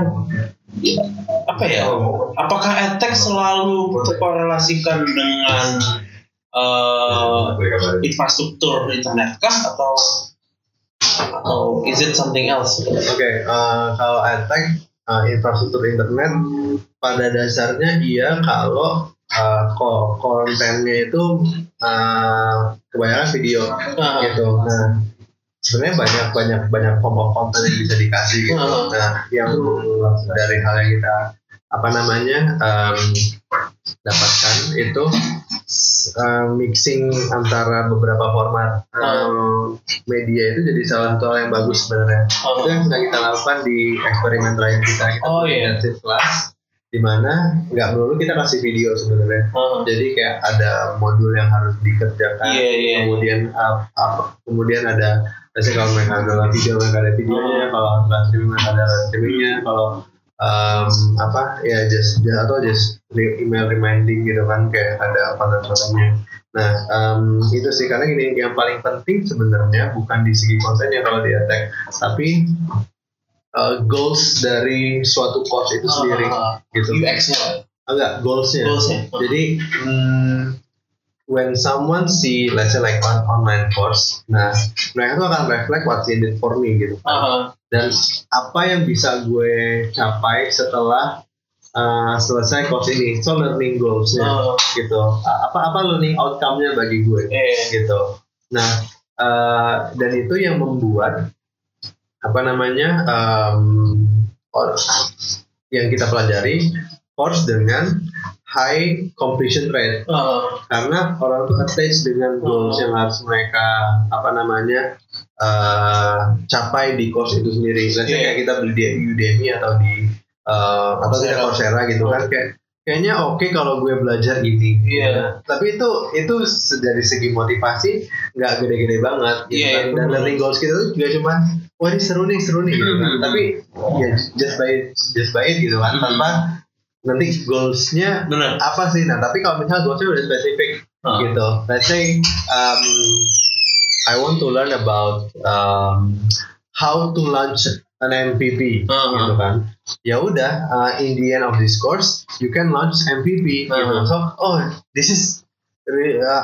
apa ya? Apakah edtech selalu terkorelasikan dengan uh, infrastruktur internet kah atau atau is it something else? Oke, eh, kalau edtech eh, infrastruktur internet pada dasarnya iya kalau ko- kontennya itu eh, kebanyakan video gitu. Nah, sebenarnya banyak banyak banyak kelompok konten yang bisa dikasih gitu. Ah. Nah, yang dari hal yang kita apa namanya em, dapatkan itu eh, mixing antara beberapa format em, media itu jadi salah satu hal yang bagus sebenarnya itu yang sedang kita lakukan di eksperimen terakhir kita kita Oh, iya. intensive class di mana nggak melulu kita kasih video sebenarnya Ah. jadi kayak ada modul yang harus dikerjakan Iya, iya. kemudian uh, apa kemudian ada biasanya kalau mereka ada video mereka ada videonya Oh. kalau live streaming mereka ada live streamingnya. Kalau um, apa ya just, just atau just email reminding gitu kan kayak ada apa dan sebagainya. Nah um, itu sih. Karena gini yang paling penting sebenarnya bukan di segi kontennya kalau di attack tapi uh, goals dari suatu course itu sendiri Ah. gitu. UX-nya, enggak goalsnya. Goals-nya. jadi hmm, when someone see let's say like on online course, nah mereka tuh akan reflect what's in it for me gitu. Ah. Dan apa yang bisa gue capai setelah uh, selesai course ini, so learning goalsnya Ah. gitu. A- Apa apa learning outcome-nya bagi gue gitu. Nah uh, dan itu yang membuat apa namanya um, or- yang kita pelajari course dengan high completion rate Ah. karena orang tuh attach dengan goals yang harus mereka apa namanya uh, capai di course itu sendiri. Misalnya Iya. kayak kita beli di Udemy atau di uh, atau di Coursera. Gitu kan kayak kayaknya oke kalau gue belajar ini. Iya. Tapi itu itu dari segi motivasi nggak gede-gede banget. Gitu Iya, kan. Dan learning goals kita tuh juga cuman wah ini seru nih seru nih gitu kan. Hmm. Tapi ya just by it, just by it gitu kan Hmm. tanpa nanti goalsnya Benar. apa sih nah tapi kalau misalnya goalsnya udah spesifik Ah. gitu let's say um, I want to learn about um, how to launch an MVP Ah. gitu kan ya udah uh, in the end of this course you can launch MVP gitu Ah. so oh this is re- uh,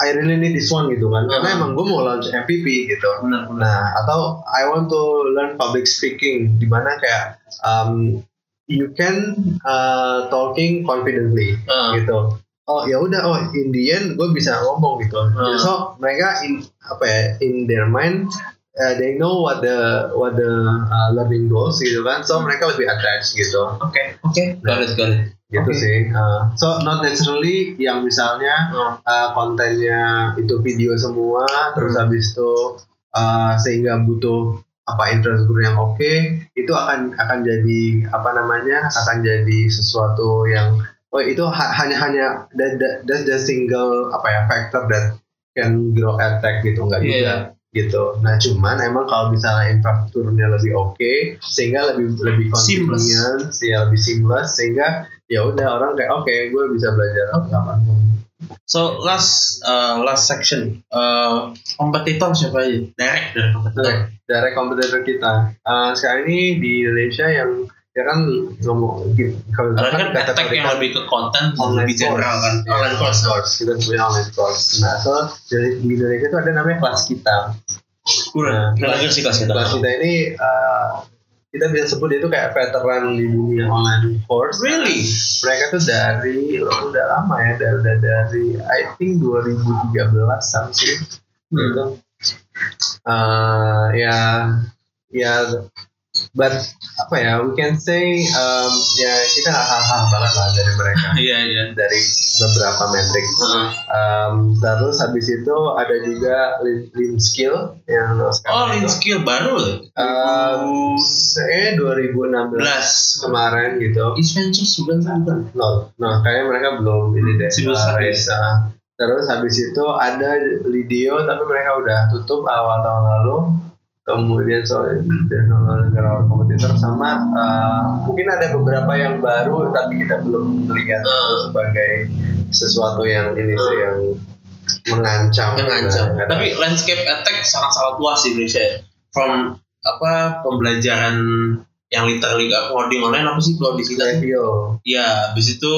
I really need this one gitu kan karena Ah. emang gue mau launch MVP gitu Benar. benar. Nah, atau I want to learn public speaking, di mana kayak um, you can uh, talking confidently, Ah. gitu. Oh ya udah, oh in the end gue bisa ngomong gitu. Ah. So mereka in apa ya, in their mind, uh, they know what the what the uh, learning goals gitu kan. So mereka lebih attached gitu. Oke. Oke. Got it. Got it. Gitu Oke. sih. Uh, so not necessarily yang misalnya Ah. uh, kontennya itu video semua terus Hmm. habis itu uh, sehingga butuh apa infrastruktur yang oke itu akan akan jadi apa namanya akan jadi sesuatu yang oh itu ha- hanya hanya that, that, that's the single apa ya factor that can grow attack gitu nggak juga Iya. gitu. Nah cuman emang kalau misalnya infrastrukturnya lebih oke sehingga lebih lebih convenient ya lebih seamless sehingga ya udah orang kayak oke gue bisa belajar apa So last uh, last section uh, kompetitor siapa aja? Direct dari kompetitor. Direct, direct kompetitor kita. Uh, sekarang ini di Indonesia yang ya kan ngomong gitu, kalau kan kata attack yang lebih ke konten online lebih general kan. course. Online course. course. Kita punya online course. Nah, so dari di Indonesia itu ada namanya kelas kita. Kurang. Nah, kelas kita. Kelas kita ini uh, kita bisa sebut dia itu kayak veteran di dunia online course. Really? Mereka tuh dari udah lama ya, dari udah dari I think 2013 something gitu. Uh, ya ya but apa ya we can say um, ya kita hal-hal banget lah dari mereka [laughs] Iya iya. dari beberapa metrik Heeh. Um, terus habis itu ada juga lean, lean skill yang Oh, lean itu. skill baru ya? Um, saya 2016 Belas. kemarin gitu. East Ventures bukan bukan. No, no, kayaknya mereka belum ini deh. Civil service. race, uh. Terus habis itu ada Lidio tapi mereka udah tutup awal tahun lalu. Kemudian soal negara kompetitor sama uh, mungkin ada beberapa yang baru tapi kita belum melihat Uh. sebagai sesuatu yang ini sih yang mengancam. Mengancam. Nah, Tapi landscape attack sangat-sangat luas di Indonesia. ya. From apa pembelajaran yang literally gak coding online apa sih kalau di kita? Radio, Ya, habis itu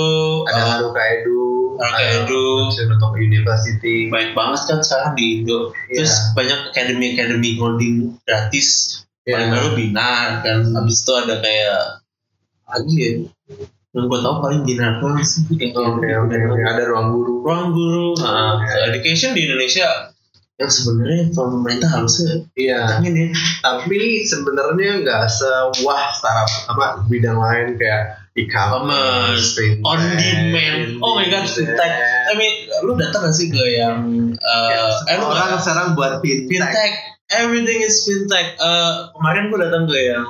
ada uh, Haruka Edu, Ada Edu. untuk University. baik banget kan sekarang di Indo. Iya. Terus banyak academy academy coding gratis. Iya. Paling baru Binar kan. Habis itu ada kayak lagi ya. Yang gue tau paling Binar doang sih. Kayak Oke oke oke. Ada ruang guru. Ruang guru. Nah, Iya. education di Indonesia yang sebenarnya pemerintah harusnya Iya. ya. Tapi sebenarnya nggak sewah startup apa bidang lain kayak e-commerce, on demand. Oh my god, fintech. I mean, lu datang gak sih ke yang uh, eh, lu orang sekarang buat fintech. fintech. Everything is fintech. Eh, kemarin gue datang ke yang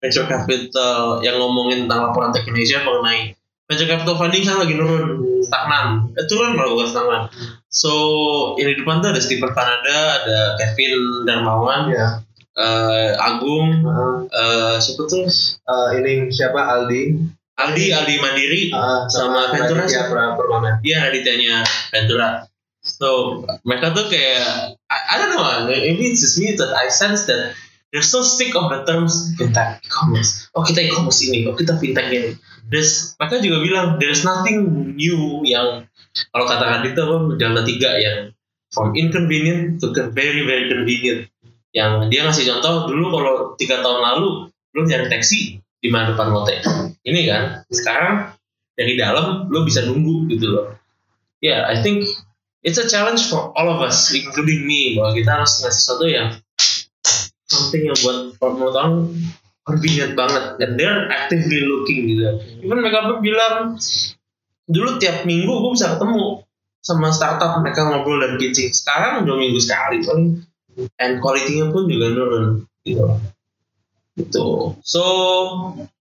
venture capital yang ngomongin tentang laporan Tech Indonesia mengenai venture capital funding kan lagi nurun stagnan. Eh, turun malah bukan stagnan. So ini di depan tuh ada Stephen Kanada ada Kevin Darmawan Iya. eh, Agung. Uh, eh, siapa tuh? Uh, ini siapa? Aldi Aldi Aldi Mandiri Uh, Sama Ventura Raditya sih. Pra- Permana. Iya Raditya Ventura. So mereka tuh kayak I, I don't know maybe it's just me that I sense that they're so sick of the terms fintech e-commerce. Oh kita e-commerce ini, oh kita fintech ini. Terus mereka juga bilang there's nothing new yang kalau kata Raditya apa Delta 3 yang from inconvenient to very very convenient. Yang dia ngasih contoh dulu kalau tiga tahun lalu lu nyari taksi di mana depan lote. Ini kan sekarang dari dalam lo bisa nunggu gitu loh. Ya, I think it's a challenge for all of us, including me, bahwa kita harus ngasih sesuatu yang something yang buat menurut orang convenient banget dan they're actively looking gitu. Even mereka pun bilang dulu tiap minggu gue bisa ketemu sama startup mereka ngobrol dan pitching. Sekarang dua minggu sekali paling and quality-nya pun juga nurun gitu. Gitu. So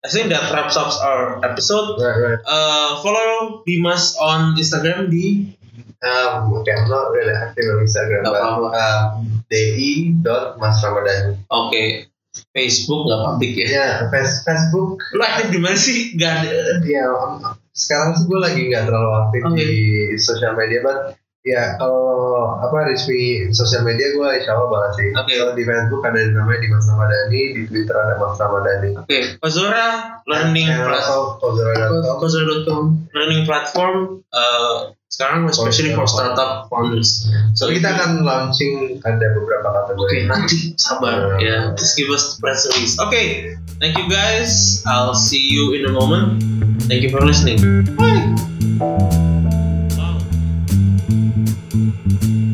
I think that wraps up our episode. Right, right. Uh, follow Dimas on Instagram di Um, okay, I'm not really active on Instagram, Gak but apa-apa. um, di dot Mas Ramadhani. Oke Facebook nggak public ya? Ya, Face- Facebook. Lu aktif di mana sih? Gak ada. Ya, um, sekarang sih gue lagi nggak terlalu aktif Oke. di sosial media, but ya kalau apa resmi sosial media gue insya Allah banget sih. Oke. Kalau di Facebook ada namanya Dimas Ramadhani, di Twitter ada Mas Ramadhani. Oke, Kozora learning platform. Kozora.com. Learning platform. Uh, sekarang especially for startup founders. So kita akan launching ada beberapa kategori. Oke, nanti sabar ya. Just give us the press release. Oke, thank you guys. I'll see you in a moment. Thank you for listening. Bye. Mm-hmm.